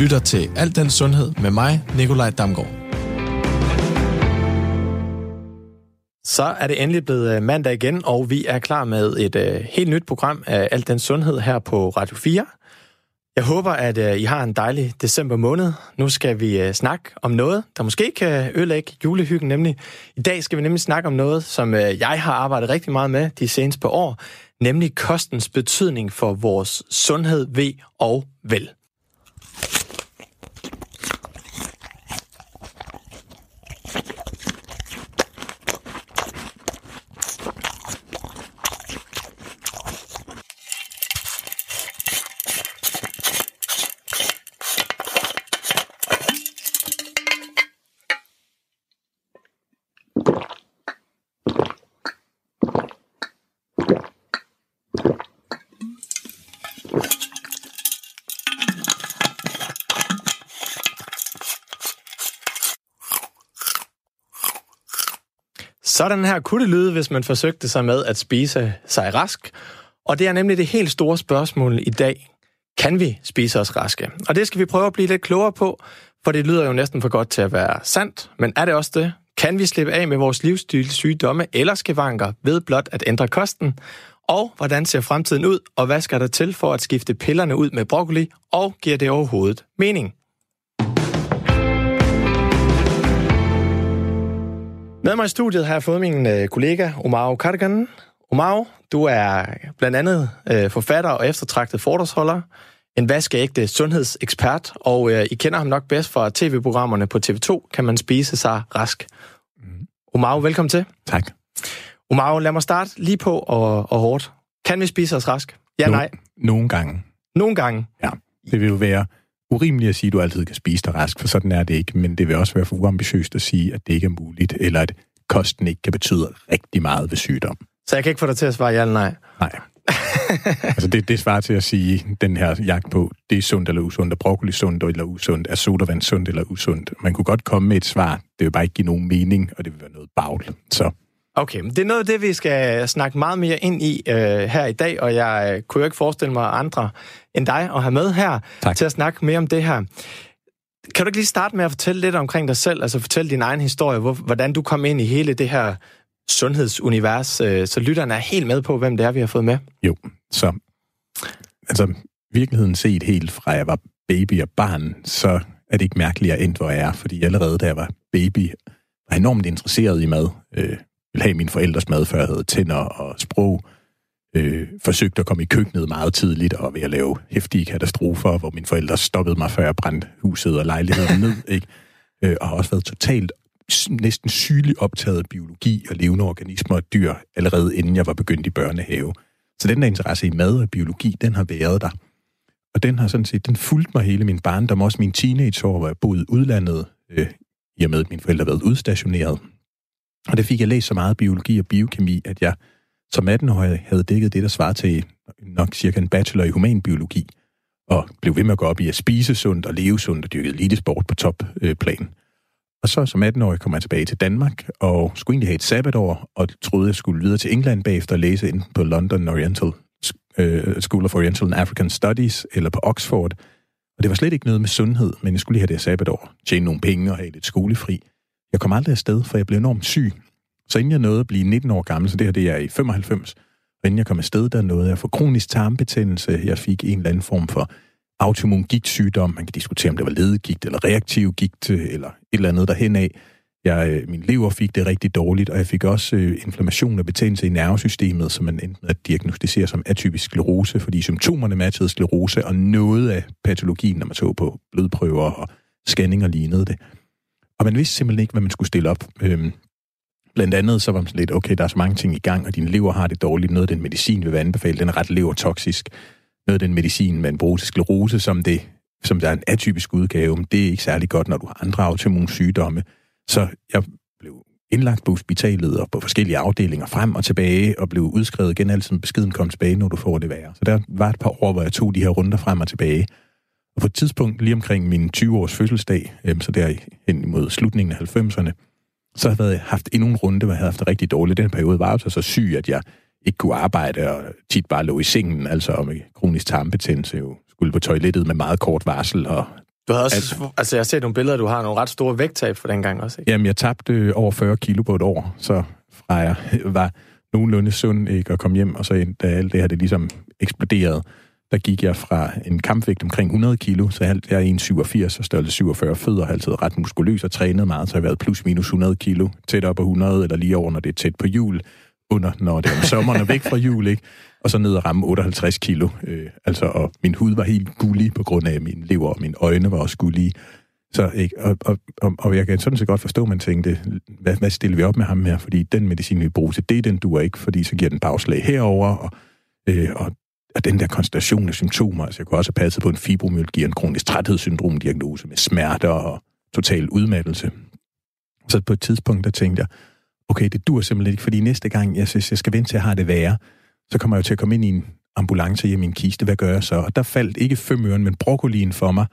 lytter til Alt den Sundhed med mig, Nikolaj Damgaard. Så er det endelig blevet øh, mandag igen, og vi er klar med et øh, helt nyt program af Alt den Sundhed her på Radio 4. Jeg håber, at øh, I har en dejlig december måned. Nu skal vi snakke om noget, der måske kan ødelægge julehyggen, nemlig i dag skal vi nemlig snakke om noget, som jeg har arbejdet rigtig meget med de seneste par år, nemlig kostens betydning for vores sundhed, ved og vel. Sådan her kunne det lyde, hvis man forsøgte sig med at spise sig rask. Og det er nemlig det helt store spørgsmål i dag. Kan vi spise os raske? Og det skal vi prøve at blive lidt klogere på, for det lyder jo næsten for godt til at være sandt. Men er det også det? Kan vi slippe af med vores livsstilssygdomme eller skavanker ved blot at ændre kosten? Og hvordan ser fremtiden ud, og hvad skal der til for at skifte pillerne ud med broccoli, og giver det overhovedet mening? Med mig i studiet har jeg fået min øh, kollega Omar Cardigan. Omar, du er blandt andet øh, forfatter og eftertragtet foredragsholder, en vaskeægte sundhedsekspert, og øh, I kender ham nok bedst fra tv-programmerne på TV2, kan man spise sig rask. Mm. Omar, velkommen til. Tak. Omar, lad mig starte lige på og, og hårdt. Kan vi spise os rask? Ja, no, nej. Nogle gange. Nogle gange? Ja, det vil jo være urimeligt at sige, at du altid kan spise dig rask, for sådan er det ikke, men det vil også være for uambitiøst at sige, at det ikke er muligt, eller at kosten ikke kan betyde rigtig meget ved sygdom. Så jeg kan ikke få dig til at svare ja eller nej? Nej. altså det, det svarer til at sige, den her jagt på, det er sundt eller usundt, er broccoli sundt eller usundt, er sodavand sundt eller usundt. Man kunne godt komme med et svar, det vil bare ikke give nogen mening, og det vil være noget bagl. Så Okay, men det er noget af det, vi skal snakke meget mere ind i øh, her i dag, og jeg øh, kunne jo ikke forestille mig andre end dig at have med her tak. til at snakke mere om det her. Kan du ikke lige starte med at fortælle lidt omkring dig selv, altså fortælle din egen historie, hvor, hvordan du kom ind i hele det her sundhedsunivers, øh, så lytterne er helt med på, hvem det er, vi har fået med? Jo, så altså virkeligheden set helt fra jeg var baby og barn, så er det ikke mærkeligt, at jeg endte, hvor jeg er, fordi allerede da jeg var baby, var enormt interesseret i mad. Øh, ville have mine forældres mad, før jeg havde tænder og sprog. Øh, forsøgte at komme i køkkenet meget tidligt og ved at lave hæftige katastrofer, hvor mine forældre stoppede mig, før jeg brændte huset og lejligheden ned. Ikke? Øh, og har også været totalt næsten sygeligt optaget biologi og levende organismer og dyr, allerede inden jeg var begyndt i børnehave. Så den der interesse i mad og biologi, den har været der. Og den har sådan set, den fulgt mig hele min barndom, også min teenageår, hvor jeg boede udlandet, øh, i og med at mine forældre havde været udstationeret. Og det fik jeg læst så meget biologi og biokemi, at jeg som 18-årig havde dækket det, der svarer til nok cirka en bachelor i humanbiologi, og blev ved med at gå op i at spise sundt og leve sundt og dyrke elitesport på topplan. Og så som 18-årig kom jeg tilbage til Danmark og skulle egentlig have et sabbatår, og troede, jeg skulle videre til England bagefter og læse ind på London Oriental øh, School of Oriental and African Studies eller på Oxford. Og det var slet ikke noget med sundhed, men jeg skulle lige have det sabbatår, tjene nogle penge og have lidt skolefri. Jeg kom aldrig afsted, for jeg blev enormt syg. Så inden jeg nåede at blive 19 år gammel, så det her det er i 95, og inden jeg kom afsted, der nåede jeg for kronisk tarmbetændelse. Jeg fik en eller anden form for autoimmun gigtsygdom. Man kan diskutere, om det var ledegigt eller reaktiv gigt, eller et eller andet derhen af. Jeg, øh, min lever fik det rigtig dårligt, og jeg fik også øh, inflammation og betændelse i nervesystemet, som man endte med at diagnostisere som atypisk sklerose, fordi symptomerne matchede sklerose, og noget af patologien, når man så på blodprøver og scanninger lignede det. Og man vidste simpelthen ikke, hvad man skulle stille op. Øhm, blandt andet så var man sådan lidt, okay, der er så mange ting i gang, og din lever har det dårligt. Noget af den medicin, vi vil anbefale, den er ret levertoksisk. Noget af den medicin, man bruger til sklerose, som, det, som der er en atypisk udgave, men det er ikke særlig godt, når du har andre autoimmune sygdomme. Så jeg blev indlagt på hospitalet og på forskellige afdelinger frem og tilbage, og blev udskrevet igen, altid beskeden kom tilbage, når du får det værre. Så der var et par år, hvor jeg tog de her runder frem og tilbage. Og på et tidspunkt, lige omkring min 20-års fødselsdag, øh, så der hen imod slutningen af 90'erne, så havde jeg haft endnu en runde, hvor jeg havde haft det rigtig dårligt. Den periode var jeg så syg, at jeg ikke kunne arbejde, og tit bare lå i sengen, altså med kronisk tarmbetændelse, jo skulle på toilettet med meget kort varsel, og Du havde også, altså, altså jeg har set nogle billeder, du har nogle ret store vægttab for den gang også, ikke? Jamen, jeg tabte øh, over 40 kilo på et år, så fra jeg var nogenlunde sund ikke, at komme hjem, og så da alt det her det ligesom eksploderede, der gik jeg fra en kampvægt omkring 100 kilo, så jeg er 1,87 og størrelse 47 fødder, har altid ret muskuløs og trænet meget, så jeg har været plus minus 100 kilo, tæt op på 100 eller lige over, når det er tæt på jul, under, når det er om sommeren og væk fra jul, ikke? og så ned og ramme 58 kilo. Øh, altså, og min hud var helt gullig på grund af min lever, og mine øjne var også gullige. Så, ikke? Og, og, og, og jeg kan sådan set godt forstå, at man tænkte, hvad, hvad stiller vi op med ham her? Fordi den medicin, vi bruger til det, den duer ikke, fordi så giver den bagslag herover og, øh, og, og den der konstellation af symptomer, altså jeg kunne også have passet på en fibromyalgi, en kronisk træthedssyndrom-diagnose med smerter og total udmattelse. Så på et tidspunkt, der tænkte jeg, okay, det dur simpelthen ikke, fordi næste gang, jeg synes, jeg skal vente til at have det værre, så kommer jeg jo til at komme ind i en ambulance hjemme i en kiste. Hvad gør jeg så? Og der faldt ikke fem øren, men broccolien for mig.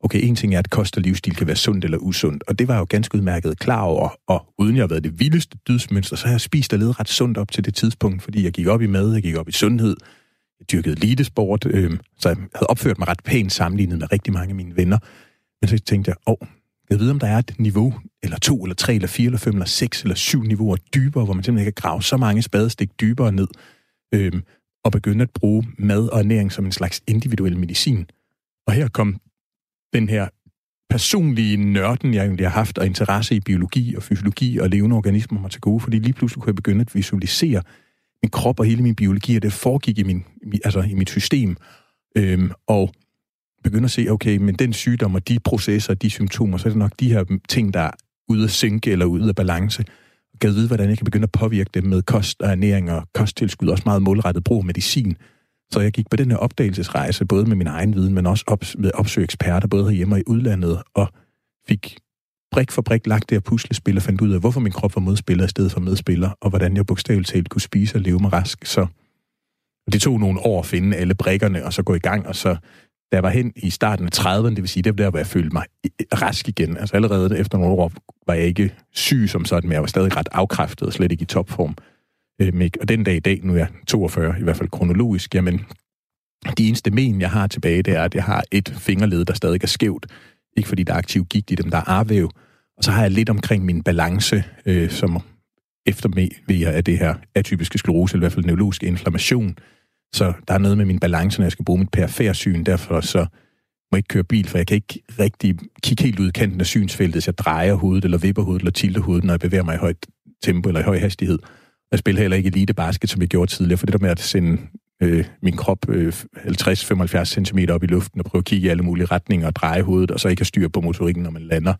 Okay, en ting er, at kost og livsstil kan være sundt eller usundt, og det var jeg jo ganske udmærket klar over, og uden jeg har været det vildeste dydsmønster, så har jeg spist og levet ret sundt op til det tidspunkt, fordi jeg gik op i mad, jeg gik op i sundhed, jeg dyrkede elitesport, øh, så jeg havde opført mig ret pænt sammenlignet med rigtig mange af mine venner. Men så tænkte jeg, åh, jeg ved, om der er et niveau, eller to, eller tre, eller fire, eller fem, eller seks, eller syv niveauer dybere, hvor man simpelthen kan grave så mange spadestik dybere ned, øh, og begynde at bruge mad og ernæring som en slags individuel medicin. Og her kom den her personlige nørden, jeg egentlig har haft, og interesse i biologi og fysiologi og levende organismer mig til gode, fordi lige pludselig kunne jeg begynde at visualisere min krop og hele min biologi, og det foregik i, min, altså i mit system. Øhm, og begynde at se, okay, men den sygdom og de processer og de symptomer, så er det nok de her ting, der er ude at synke eller ude af balance kan vide, hvordan jeg kan begynde at påvirke dem med kost og ernæring og kosttilskud, også meget målrettet brug af medicin. Så jeg gik på den her opdagelsesrejse, både med min egen viden, men også op, med opsøge eksperter, både herhjemme og i udlandet, og fik brik for brik lagt det her puslespil og fandt ud af, hvorfor min krop var modspiller i stedet for medspiller, og hvordan jeg bogstaveligt talt kunne spise og leve mig rask. Så det tog nogle år at finde alle brikkerne, og så gå i gang, og så da jeg var hen i starten af 30'erne, det vil sige, det var der, hvor jeg følte mig rask igen. Altså allerede efter nogle år var jeg ikke syg som sådan, men jeg var stadig ret afkræftet og slet ikke i topform. Øhm, og den dag i dag, nu er jeg 42, i hvert fald kronologisk, jamen, de eneste men, jeg har tilbage, det er, at jeg har et fingerled, der stadig er skævt. Ikke fordi der er aktiv gigt i dem, der er arvæv. Og så har jeg lidt omkring min balance, øh, som efter ved af det her atypiske sklerose, eller i hvert fald neurologisk inflammation, så der er noget med min balance, når jeg skal bruge mit perifærsyn. Derfor så må jeg ikke køre bil, for jeg kan ikke rigtig kigge helt ud i kanten af synsfeltet, så jeg drejer hovedet, eller vipper hovedet, eller tilter hovedet, når jeg bevæger mig i højt tempo eller i høj hastighed. Jeg spiller heller ikke elite basket, som jeg gjorde tidligere, for det der med at sende øh, min krop øh, 50-75 cm op i luften og prøve at kigge i alle mulige retninger og dreje hovedet, og så ikke have styr på motorikken, når man lander,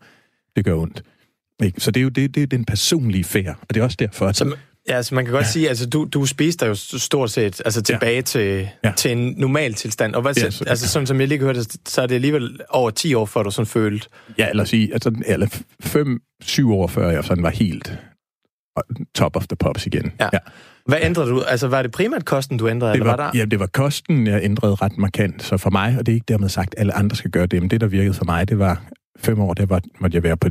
det gør ondt. Ikke? Så det er jo det, det er den personlige færd, og det er også derfor, at... Så, Ja, altså man kan godt ja. sige, altså du, du spiste dig jo stort set altså tilbage ja. til, ja. til en normal tilstand. Og hvad, ja, så, altså sådan som jeg lige hørte, så er det alligevel over 10 år, før du sådan følte... Ja, eller sige, altså, eller 5-7 år før jeg sådan var helt top of the pops igen. Ja. ja. Hvad ændrede du? Altså, var det primært kosten, du ændrede? Det var, eller var der? Ja, det var kosten, jeg ændrede ret markant. Så for mig, og det er ikke dermed sagt, at alle andre skal gøre det, men det, der virkede for mig, det var fem år, det var, måtte jeg være på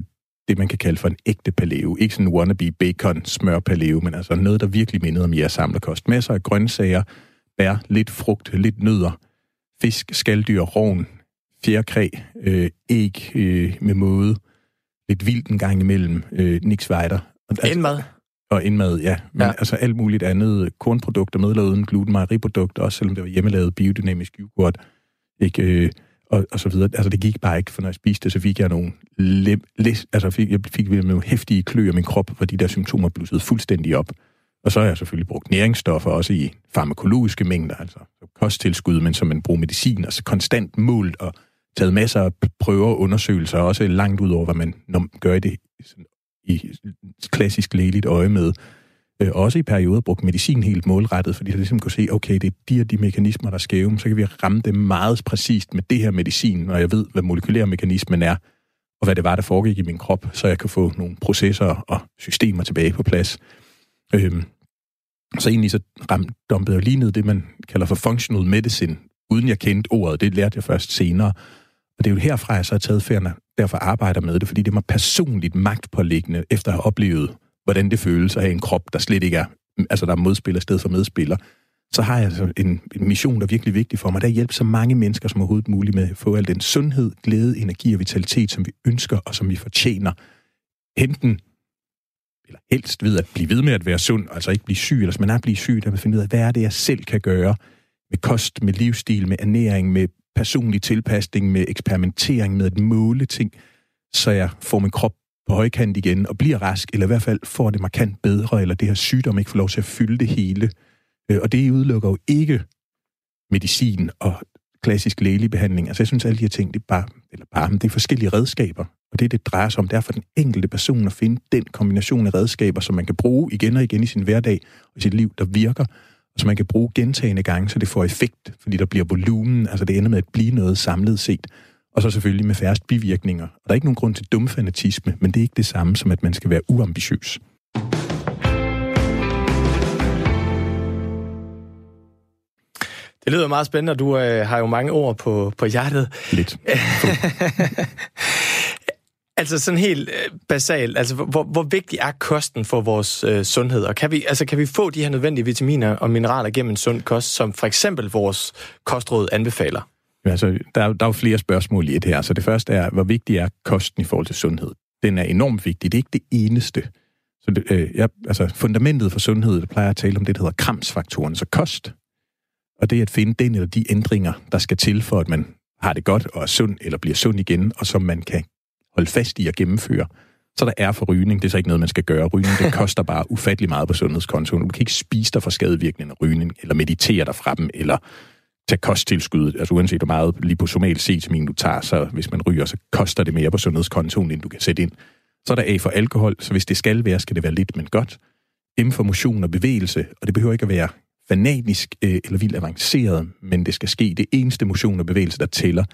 det, man kan kalde for en ægte paleo. Ikke sådan en wannabe bacon smør paleo, men altså noget, der virkelig mindede om jeres samlekost. Masser af grøntsager, bær, lidt frugt, lidt nødder, fisk, skalddyr, rovn, fjerkræ, øh, æg øh, med måde, lidt vildt en gang imellem, øh, niks weiter. Altså, indmad? Og indmad, ja. Men ja. altså alt muligt andet, kornprodukter, med uden gluten, mejeriprodukter, også selvom det var hjemmelavet biodynamisk yoghurt, ikke, øh, og, og så videre. Altså, det gik bare ikke, for når jeg spiste det, så fik jeg nogle lem, læs, altså fik, jeg fik nogle hæftige klø af min krop, fordi de der symptomer blussede fuldstændig op. Og så har jeg selvfølgelig brugt næringsstoffer også i farmakologiske mængder, altså kosttilskud, men som man bruger medicin, altså konstant målt og taget masser af prøver og undersøgelser, også langt ud over, hvad man gør i det i klassisk lægeligt øje med øh, også i perioder brugt medicin helt målrettet, fordi jeg ligesom kunne se, okay, det er de og de mekanismer, der er skæve, så kan vi ramme dem meget præcist med det her medicin, når jeg ved, hvad molekylær mekanismen er, og hvad det var, der foregik i min krop, så jeg kan få nogle processer og systemer tilbage på plads. Øhm, så egentlig så ramte, dumpede jeg lige ned det, man kalder for functional medicine, uden jeg kendte ordet. Det lærte jeg først senere. Og det er jo herfra, jeg så har taget færden, derfor arbejder med det, fordi det var personligt magtpålæggende, efter at have oplevet hvordan det føles at have en krop, der slet ikke er, altså der er modspiller sted for medspiller, så har jeg altså en, en mission, der er virkelig vigtig for mig. Der hjælper så mange mennesker som overhovedet muligt med at få al den sundhed, glæde, energi og vitalitet, som vi ønsker og som vi fortjener. Henten eller helst ved at blive ved med at være sund, altså ikke blive syg, eller hvis man er blive syg, der vil finde ud af, hvad er det, jeg selv kan gøre med kost, med livsstil, med ernæring, med personlig tilpasning, med eksperimentering, med at måle ting, så jeg får min krop på højkant igen og bliver rask, eller i hvert fald får det markant bedre, eller det her sygdom ikke får lov til at fylde det hele. Øh, og det udelukker jo ikke medicin og klassisk lægelig behandling. Altså jeg synes, alle de her ting, det er bare, eller bare, det er forskellige redskaber. Og det, det drejer sig om, det er for den enkelte person at finde den kombination af redskaber, som man kan bruge igen og igen i sin hverdag og i sit liv, der virker, og som man kan bruge gentagende gange, så det får effekt, fordi der bliver volumen, altså det ender med at blive noget samlet set. Og så selvfølgelig med færrest bivirkninger. Og der er ikke nogen grund til dum fanatisme, men det er ikke det samme som, at man skal være uambitiøs. Det lyder meget spændende, og du øh, har jo mange ord på, på hjertet. Lidt. altså sådan helt øh, basalt, altså hvor, hvor vigtig er kosten for vores øh, sundhed? Og kan vi, altså, kan vi få de her nødvendige vitaminer og mineraler gennem en sund kost, som for eksempel vores kostråd anbefaler? Altså, der, der er jo flere spørgsmål i det her. Så det første er, hvor vigtig er kosten i forhold til sundhed? Den er enormt vigtig. Det er ikke det eneste. Så det, øh, jeg, altså, fundamentet for sundhed, der plejer at tale om det, der hedder kramsfaktoren. Så kost, og det er at finde den eller de ændringer, der skal til for, at man har det godt og er sund eller bliver sund igen, og som man kan holde fast i at gennemføre. Så der er for rygning, det er så ikke noget, man skal gøre. Rygning, det koster bare ufattelig meget på sundhedskontoen. Du kan ikke spise dig for skadevirkningen af rygning, eller meditere dig fra dem, eller tage kosttilskud. Altså uanset hvor meget liposomal C-vitamin du tager, så hvis man ryger, så koster det mere på sundhedskontoen, end du kan sætte ind. Så er der A for alkohol, så hvis det skal være, skal det være lidt, men godt. M for motion og bevægelse, og det behøver ikke at være fanatisk øh, eller vildt avanceret, men det skal ske. Det eneste motion og bevægelse, der tæller,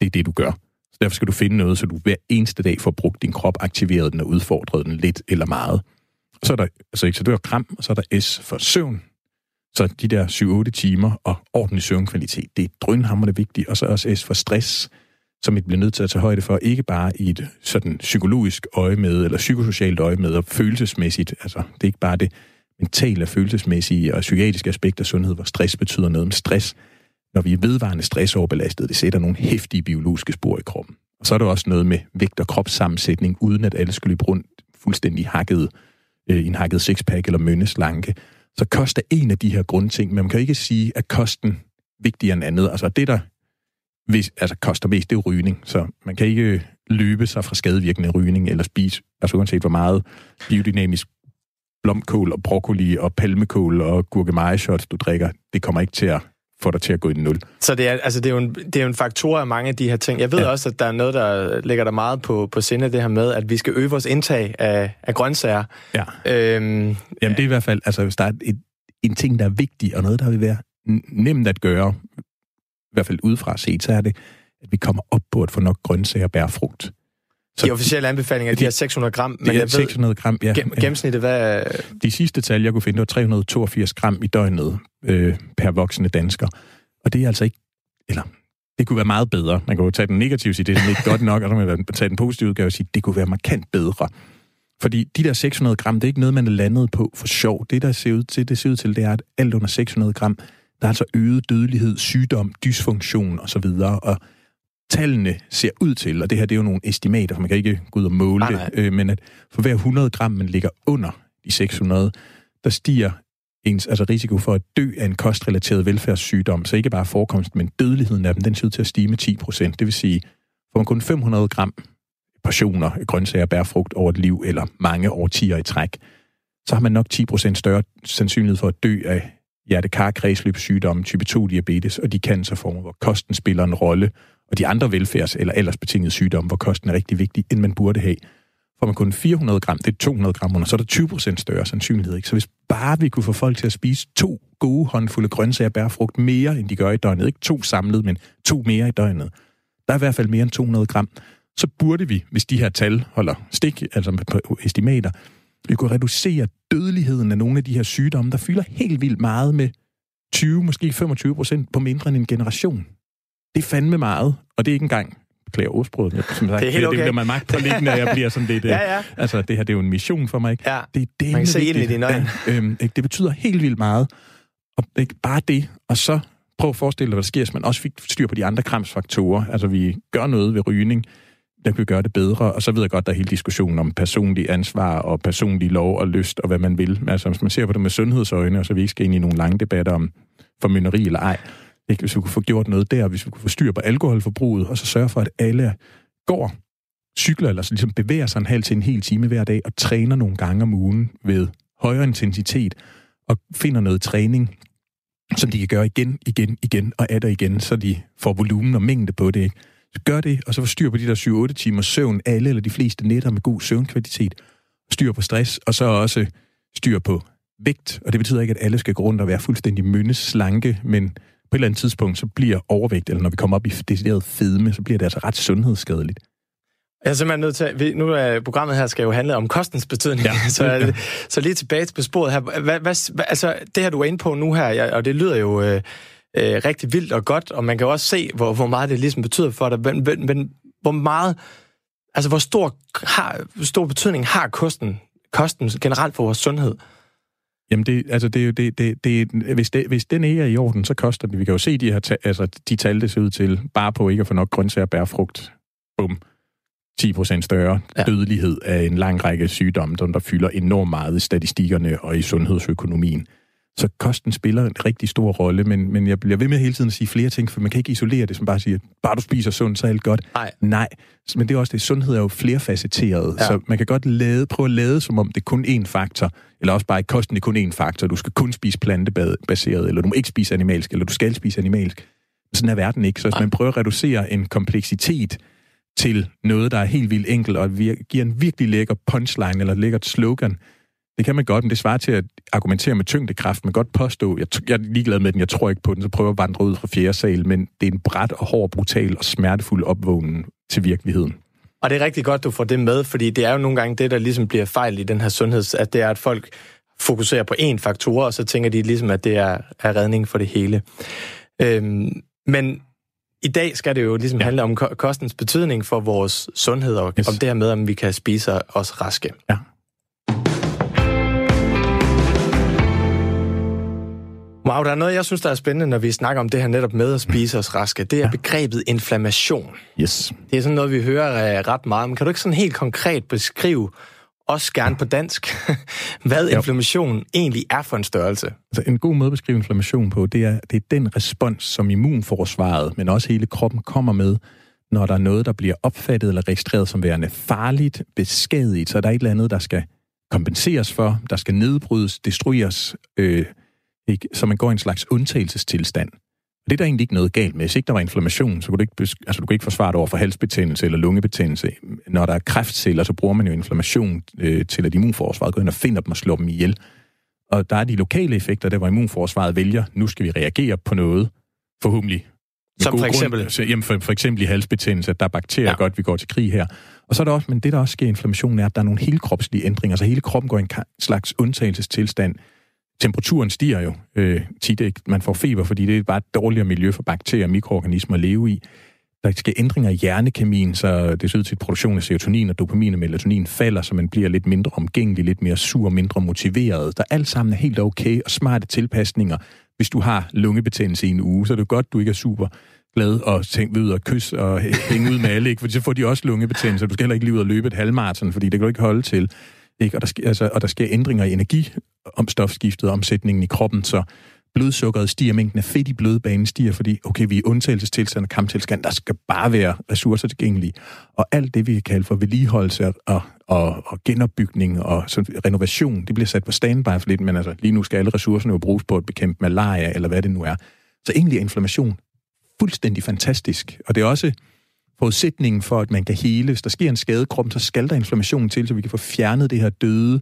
det er det, du gør. Så derfor skal du finde noget, så du hver eneste dag får brugt din krop, aktiveret den og udfordret den lidt eller meget. Så er der, altså, så det har kram, og så er der S for søvn. Så de der 7-8 timer og ordentlig søvnkvalitet, det er drønhammerende vigtigt. Og så også S for stress, som vi bliver nødt til at tage højde for, ikke bare i et sådan psykologisk øje med, eller psykosocialt øje med, og følelsesmæssigt. Altså, det er ikke bare det mentale, følelsesmæssige og psykiatriske aspekter af sundhed, hvor stress betyder noget. Men stress, når vi er vedvarende stressoverbelastet, det sætter nogle hæftige biologiske spor i kroppen. Og så er der også noget med vægt og kropssammensætning, uden at alle skal løbe rundt fuldstændig hakket, øh, en hakket sixpack eller mønneslanke. Så koster en af de her grundting, men man kan ikke sige, at kosten vigtigere end andet. Altså det, der hvis, altså, koster mest, det er rygning. Så man kan ikke øh, løbe sig fra skadevirkende rygning eller spise, altså uanset hvor meget biodynamisk blomkål og broccoli og palmekål og gurkemejeshots, du drikker, det kommer ikke til at få dig til at gå i nul. Så det er, altså det er, jo en, det er jo en faktor af mange af de her ting. Jeg ved ja. også, at der er noget, der ligger der meget på, på sinde, det her med, at vi skal øge vores indtag af, af grøntsager. Ja. Øhm, Jamen det er i hvert fald, altså hvis der er et, en ting, der er vigtig, og noget, der vil være nemt at gøre, i hvert fald udefra set, så er det, at vi kommer op på at få nok grøntsager og bærfrugt. Så de officielle anbefalinger, de, de er 600 gram. Men det er 600 gram, ja. Gennemsnittet, hvad... De sidste tal, jeg kunne finde, var 382 gram i døgnet øh, per voksne dansker. Og det er altså ikke... Eller, det kunne være meget bedre. Man kan jo tage den negative sige, det er ikke godt nok, og så kan man tage den positive udgave og sige, det kunne være markant bedre. Fordi de der 600 gram, det er ikke noget, man er landet på for sjov. Det, der ser ud til, det ser ud til, det er, at alt under 600 gram, der er altså øget dødelighed, sygdom, dysfunktion osv., og tallene ser ud til, og det her det er jo nogle estimater, for man kan ikke gå ud og måle nej, nej. det, øh, men at for hver 100 gram, man ligger under de 600, der stiger ens altså risiko for at dø af en kostrelateret velfærdssygdom, så ikke bare forekomst, men dødeligheden af dem, den ser ud til at stige med 10 procent. Det vil sige, får man kun 500 gram portioner grøntsager, bærfrugt over et liv, eller mange årtier i træk, så har man nok 10 procent større sandsynlighed for at dø af hjertekar-kredsløbssygdomme, type 2-diabetes og de cancerformer, hvor kosten spiller en rolle, og de andre velfærds- eller aldersbetingede sygdomme, hvor kosten er rigtig vigtig, end man burde have. Får man kun 400 gram, det er 200 gram under, så er der 20 procent større sandsynlighed. Ikke? Så hvis bare vi kunne få folk til at spise to gode håndfulde grøntsager og bærfrugt mere, end de gør i døgnet, ikke to samlet, men to mere i døgnet, der er i hvert fald mere end 200 gram, så burde vi, hvis de her tal holder stik, altså på estimater, vi kunne reducere dødeligheden af nogle af de her sygdomme, der fylder helt vildt meget med 20, måske 25 procent på mindre end en generation. Det er fandme meget, og det er ikke engang beklager ordsproget. Jeg, som sagt, det er helt okay. Det bliver mig magt på liggende, at jeg bliver sådan lidt... ja, ja. Altså, det her det er jo en mission for mig. Ikke? Ja. Det er det, Man kan se ind i dine øjne. Ja, øhm, det betyder helt vildt meget. Og ikke bare det, og så prøv at forestille dig, hvad der sker, hvis man også fik styr på de andre kramsfaktorer. Altså, vi gør noget ved rygning, der kan vi gøre det bedre. Og så ved jeg godt, der er hele diskussionen om personlig ansvar og personlig lov og lyst og hvad man vil. Altså, hvis man ser på det med sundhedsøjne, og så vi ikke skal ind i nogle lange debatter om formynderi eller ej, ikke? hvis vi kunne få gjort noget der, hvis vi kunne få styr på alkoholforbruget, og så sørge for, at alle går, cykler, eller så ligesom bevæger sig en halv til en hel time hver dag, og træner nogle gange om ugen ved højere intensitet, og finder noget træning, som de kan gøre igen, igen, igen og atter igen, så de får volumen og mængde på det. Ikke? Så gør det, og så får styr på de der 7-8 timer søvn, alle eller de fleste nætter med god søvnkvalitet, styr på stress, og så også styr på vægt. Og det betyder ikke, at alle skal gå rundt og være fuldstændig myndeslanke, men på et eller andet tidspunkt, så bliver overvægt, eller når vi kommer op i decideret fedme, så bliver det altså ret sundhedsskadeligt. Jeg er simpelthen nødt til, nu er programmet her skal jo handle om kostens betydning, ja. så, så lige tilbage til sporet her. Hvad, hvad, altså, det her, du er inde på nu her, og det lyder jo øh, øh, rigtig vildt og godt, og man kan jo også se, hvor, hvor meget det ligesom betyder for dig, men, men, men hvor meget, altså hvor stor, har, stor betydning har kosten, kosten generelt for vores sundhed? Jamen, det, altså, det er jo, det, det, det, hvis, det, hvis den ikke er i orden, så koster det. Vi kan jo se de her, ta- altså, de tal, det ser ud til, bare på ikke at få nok grøntsager, bær, frugt. Bum. 10% større ja. dødelighed af en lang række sygdomme, der fylder enormt meget i statistikkerne og i sundhedsøkonomien. Så kosten spiller en rigtig stor rolle, men, men jeg bliver ved med hele tiden at sige flere ting, for man kan ikke isolere det, som bare siger, bare du spiser sundt, så er alt godt. Nej. Nej, men det er også det, sundhed er jo flerfacetteret, ja. så man kan godt lade, prøve at lade, som om det er kun én faktor, eller også bare i kosten er kun én faktor. Du skal kun spise plantebaseret, eller du må ikke spise animalsk, eller du skal spise animalsk. Sådan er verden ikke. Så hvis man prøver at reducere en kompleksitet til noget, der er helt vildt enkelt, og giver en virkelig lækker punchline, eller lækkert slogan, det kan man godt, men det svarer til at argumentere med tyngdekraft. Man kan godt påstå, jeg, jeg er ligeglad med den, jeg tror ikke på den, så prøver at vandre ud fra fjerde sal, men det er en bræt og hård, brutal og smertefuld opvågning til virkeligheden. Og det er rigtig godt, du får det med, fordi det er jo nogle gange det, der ligesom bliver fejl i den her sundheds, at det er, at folk fokuserer på én faktor, og så tænker de ligesom, at det er, er redning for det hele. Øhm, men i dag skal det jo ligesom ja. handle om kostens betydning for vores sundhed, og yes. om det her med, om vi kan spise os raske. Ja. Wow, der er noget, jeg synes, der er spændende, når vi snakker om det her netop med at spise os raske. Det er ja. begrebet inflammation. Yes. Det er sådan noget, vi hører uh, ret meget. Men kan du ikke sådan helt konkret beskrive, også gerne på dansk, hvad jo. inflammation egentlig er for en størrelse? Altså, en god måde at beskrive inflammation på, det er, det er den respons, som immunforsvaret, men også hele kroppen kommer med, når der er noget, der bliver opfattet eller registreret som værende farligt, beskadiget, så er der et eller andet, der skal kompenseres for, der skal nedbrydes, destrueres, øh, ikke? så man går i en slags undtagelsestilstand. Og det er der egentlig ikke noget galt med. Hvis ikke der var inflammation, så kunne du ikke, altså, du kunne ikke forsvare det over for halsbetændelse eller lungebetændelse. Når der er kræftceller, så bruger man jo inflammation øh, til, at immunforsvaret går ind og finder dem og slår dem ihjel. Og der er de lokale effekter, der hvor immunforsvaret vælger, nu skal vi reagere på noget, forhåbentlig. Som for eksempel? Grund, jamen for, for eksempel i halsbetændelse, at der er bakterier, ja. godt, vi går til krig her. Og så er der også, men det der også sker i inflammationen, er, at der er nogle helkropslige ændringer, så hele kroppen går i en slags undtagelsestilstand, temperaturen stiger jo øh, tit. Ikke? Man får feber, fordi det er bare et dårligere miljø for bakterier og mikroorganismer at leve i. Der sker ændringer i hjernekemien, så det ser ud til, at produktionen af serotonin og dopamin og melatonin falder, så man bliver lidt mindre omgængelig, lidt mere sur, mindre motiveret. Der alt sammen er helt okay og smarte tilpasninger. Hvis du har lungebetændelse i en uge, så er det godt, du ikke er super glad og tænke ved at kysse og hænge ud med alle, ikke? for så får de også lungebetændelse. Du skal heller ikke lige ud og løbe et halvmarathon, fordi det kan du ikke holde til. Ikke? Og, der sker, altså, og der sker ændringer i energi om stofskiftet og omsætningen i kroppen, så blodsukkeret stiger, mængden af fedt i blodbanen stiger, fordi okay, vi er undtagelsestilstand og kamptilstand, der skal bare være ressourcer tilgængelige. Og alt det, vi kan kalde for vedligeholdelse og, og, og genopbygning og så renovation, det bliver sat på standby for lidt, men altså lige nu skal alle ressourcerne jo bruges på at bekæmpe malaria, eller hvad det nu er. Så egentlig er inflammation fuldstændig fantastisk. Og det er også forudsætningen for, at man kan hele. Hvis der sker en skade i kroppen, så skal der inflammation til, så vi kan få fjernet det her døde,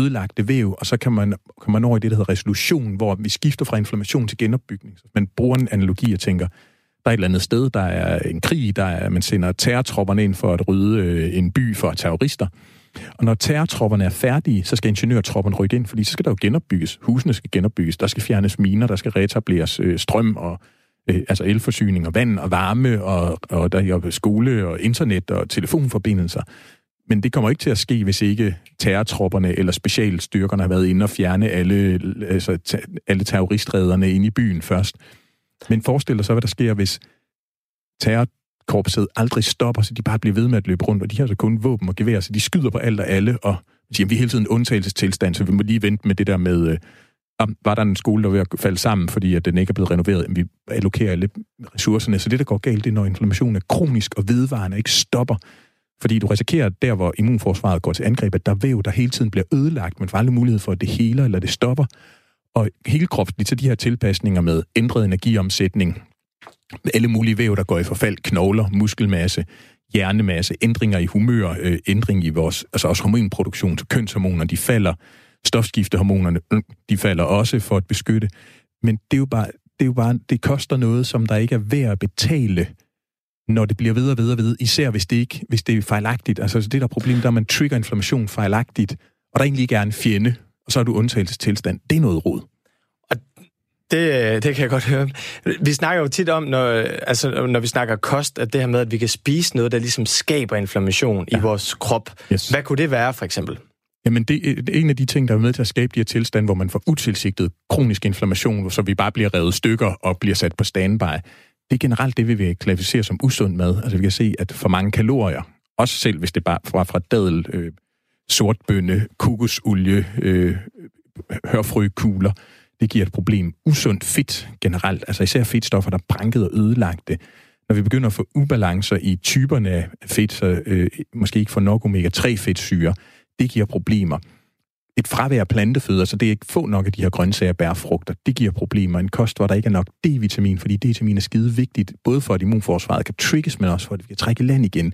ødelagte væv, og så kan man, kan man over i det, der hedder resolution, hvor vi skifter fra inflammation til genopbygning. Så man bruger en analogi og tænker, der er et eller andet sted, der er en krig, der er, man sender terrortropperne ind for at rydde øh, en by for terrorister. Og når terrortropperne er færdige, så skal ingeniørtropperne rykke ind, fordi så skal der jo genopbygges. Husene skal genopbygges, der skal fjernes miner, der skal reetableres øh, strøm og øh, altså elforsyning og vand og varme, og, og der er skole og internet og telefonforbindelser. men det kommer ikke til at ske, hvis ikke terrortropperne eller specialstyrkerne har været inde og fjerne alle, altså, alle terroristrederne ind i byen først. Men forestil dig så, hvad der sker, hvis terrorkorpset aldrig stopper, så de bare bliver ved med at løbe rundt, og de har så kun våben og gevær, så de skyder på alt og alle, og siger, vi er hele tiden undtagelsestilstand, så vi må lige vente med det der med, øh, om, var der en skole, der var ved at falde sammen, fordi at den ikke er blevet renoveret, vi allokerer alle ressourcerne. Så det, der går galt, det er, når inflammationen er kronisk og vedvarende ikke stopper. Fordi du risikerer, der hvor immunforsvaret går til angreb, at der er væv, der hele tiden bliver ødelagt, men får aldrig mulighed for, at det heler eller det stopper. Og hele kropsligt til de her tilpasninger med ændret energiomsætning, alle mulige væv, der går i forfald, knogler, muskelmasse, hjernemasse, ændringer i humør, øh, ændring i vores, altså også hormonproduktion, så kønshormoner, de falder, stofskiftehormonerne, øh, de falder også for at beskytte. Men det er jo bare, det, er jo bare, det koster noget, som der ikke er værd at betale, når det bliver ved og ved og ved, især hvis det, ikke, hvis det er fejlagtigt. Altså det der er problemet, der man trigger inflammation fejlagtigt, og der egentlig ikke er en fjende, og så er du undtagelsestilstand. Det er noget rod. Det, det kan jeg godt høre. Vi snakker jo tit om, når, altså, når vi snakker kost, at det her med, at vi kan spise noget, der ligesom skaber inflammation ja. i vores krop. Yes. Hvad kunne det være, for eksempel? Jamen, det, øh, det er en af de ting, der er med til at skabe de her tilstande, hvor man får utilsigtet kronisk inflammation, så vi bare bliver revet stykker og bliver sat på standby. Det er generelt det, vi vil klassificere som usund mad. Altså, vi kan se, at for mange kalorier, også selv hvis det bare fra, fra dadel, øh, sortbønne, kokosolie, øh, hørfrøkugler, det giver et problem. Usundt fedt generelt, altså især fedtstoffer, der er branket og ødelagte. Når vi begynder at få ubalancer i typerne af fedt, så øh, måske ikke får nok omega-3-fedtsyre, det giver problemer. Et fravær af planteføde, så det er ikke få nok af de her grøntsager, bær, frugter, det giver problemer. En kost, hvor der ikke er nok D-vitamin, fordi D-vitamin er skide vigtigt, både for at immunforsvaret kan trigges, men også for at vi kan trække land igen.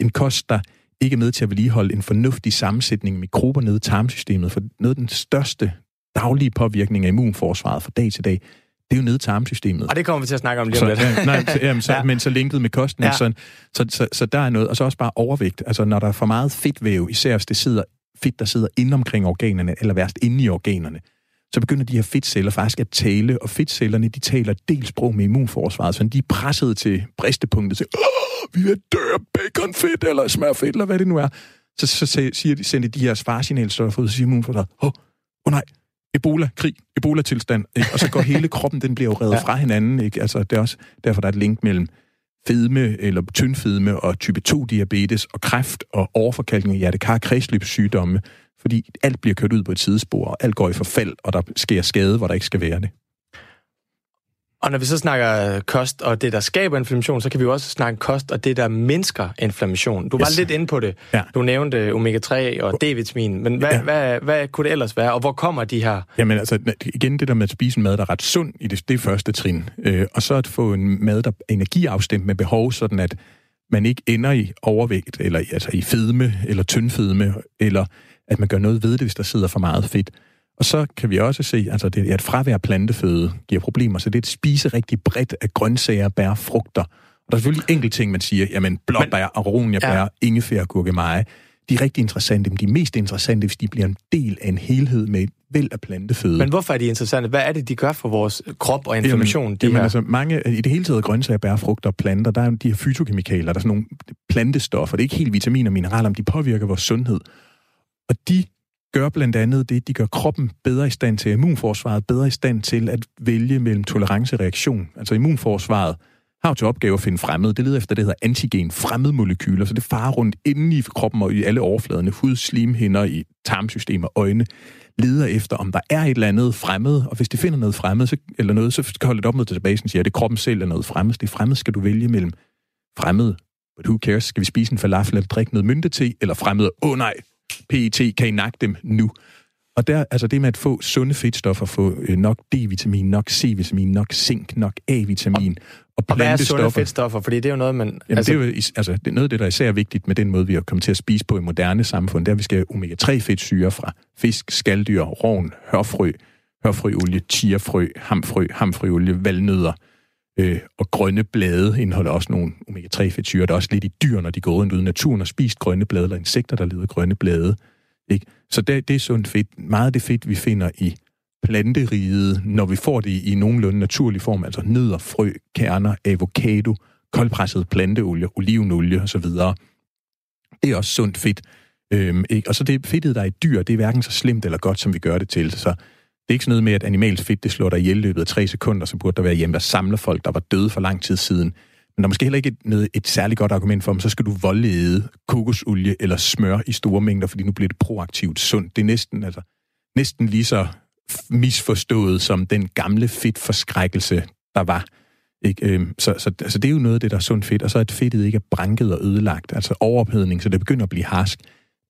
En kost, der ikke er med til at vedligeholde en fornuftig sammensætning af mikrober nede i tarmsystemet, for noget af den største daglige påvirkning af immunforsvaret fra dag til dag, det er jo nede i tarmsystemet. Og det kommer vi til at snakke om lige om lidt. Ja, nej, så, jamen, så, ja. men så linket med kosten. Ja. Så, så, så, så der er noget. Og så også bare overvægt. Altså når der er for meget fedtvæv, især hvis det sidder fedt, der sidder inde omkring organerne, eller værst inde i organerne, så begynder de her fedtceller faktisk at tale, og fedtcellerne, de taler dels sprog med immunforsvaret, så de er presset til bristepunktet til, vi vil dø baconfedt, eller smørfedt, eller hvad det nu er. Så, så siger de, sender de her svarsignalstoffer ud, og siger immunforsvaret, åh, oh, oh nej, Ebola-krig, Ebola-tilstand, ikke? og så går hele kroppen, den bliver jo revet ja. fra hinanden. Ikke? Altså, det er også derfor, der er et link mellem fedme eller tyndfedme og type 2-diabetes og kræft og overforkalkning af hjertekar kredsløbssygdomme, fordi alt bliver kørt ud på et sidespor, og alt går i forfald, og der sker skade, hvor der ikke skal være det. Og når vi så snakker kost og det, der skaber inflammation, så kan vi jo også snakke kost og det, der mindsker inflammation. Du var yes. lidt inde på det. Ja. Du nævnte omega-3 og D-vitamin, men hvad, ja. hvad, hvad kunne det ellers være, og hvor kommer de her? Jamen altså, igen det der med at spise en mad, der er ret sund i det, det første trin. Øh, og så at få en mad, der er energiafstemt med behov, sådan at man ikke ender i overvægt, eller altså i fedme, eller tyndfedme, eller at man gør noget ved det, hvis der sidder for meget fedt. Og så kan vi også se, altså det, at fravær af planteføde giver problemer, så det er et spise rigtig bredt af grøntsager, bær, frugter. Og der er selvfølgelig enkelte ting, man siger, jamen blåbær, aroniabær, ja. ingefær, gurkemeje. De er rigtig interessante, men de er mest interessante, hvis de bliver en del af en helhed med et væld af planteføde. Men hvorfor er de interessante? Hvad er det, de gør for vores krop og inflammation? Jamen, de jamen altså, mange, i det hele taget grøntsager, bær, frugter og planter, der er de her fytokemikalier, der er sådan nogle plantestoffer. Det er ikke helt vitaminer og mineraler, men de påvirker vores sundhed. Og de gør blandt andet det, de gør kroppen bedre i stand til, immunforsvaret bedre i stand til at vælge mellem tolerance og reaktion. Altså immunforsvaret har jo til opgave at finde fremmede. Det leder efter det, der hedder antigen, fremmedmolekyler, så det farer rundt inde i kroppen og i alle overfladerne, hud, slimhinder, i tarmsystem og øjne, leder efter, om der er et eller andet fremmed, og hvis det finder noget fremmed, så, eller noget, så skal holde det op mod databasen og siger, at det er kroppen selv er noget fremmed. Det fremmed skal du vælge mellem fremmed, but who cares, skal vi spise en falafel eller drikke noget myndete, eller fremmed, åh oh, nej, PET, kan I nakke dem nu? Og der, altså det med at få sunde fedtstoffer, få øh, nok D-vitamin, nok C-vitamin, nok zink, nok A-vitamin, og, og hvad er sunde fedtstoffer? Fordi det er jo noget, man... Jamen, altså... det er jo altså, det er noget af det, der er især vigtigt med den måde, vi har kommet til at spise på i moderne samfund, er, at vi skal have omega-3-fedtsyre fra fisk, skalddyr, rovn, hørfrø, hørfrøolie, chiafrø, hamfrø, hamfrøolie, valnødder, øh, og grønne blade indeholder også nogle omega-3-fedtsyre, der er også lidt i dyr, når de går rundt ude i naturen og spiser grønne blade, eller insekter, der lider grønne blade. Ikke? Så det, det er sundt fedt. Meget af det fedt, vi finder i planteriget, når vi får det i, i nogenlunde naturlig form, altså nødder, frø, kerner, avocado, koldpresset planteolie, olivenolie osv., Det er også sundt fedt. Øhm, ikke? Og så det fedtet, der er i dyr, det er hverken så slemt eller godt, som vi gør det til. Så det er ikke sådan noget med, at animalsk fedt, det slår dig ihjel løbet af tre sekunder, så burde der være hjemme, der samler folk, der var døde for lang tid siden. Men der er måske heller ikke et, noget, et særligt godt argument for, om så skal du voldede kokosolie eller smør i store mængder, fordi nu bliver det proaktivt sundt. Det er næsten, altså, næsten lige så misforstået som den gamle fedtforskrækkelse, der var. Ikke? Øhm, så, så, så det er jo noget af det, der er sundt fedt. Og så at fedtet ikke er branket og ødelagt, altså overophedning, så det begynder at blive harsk.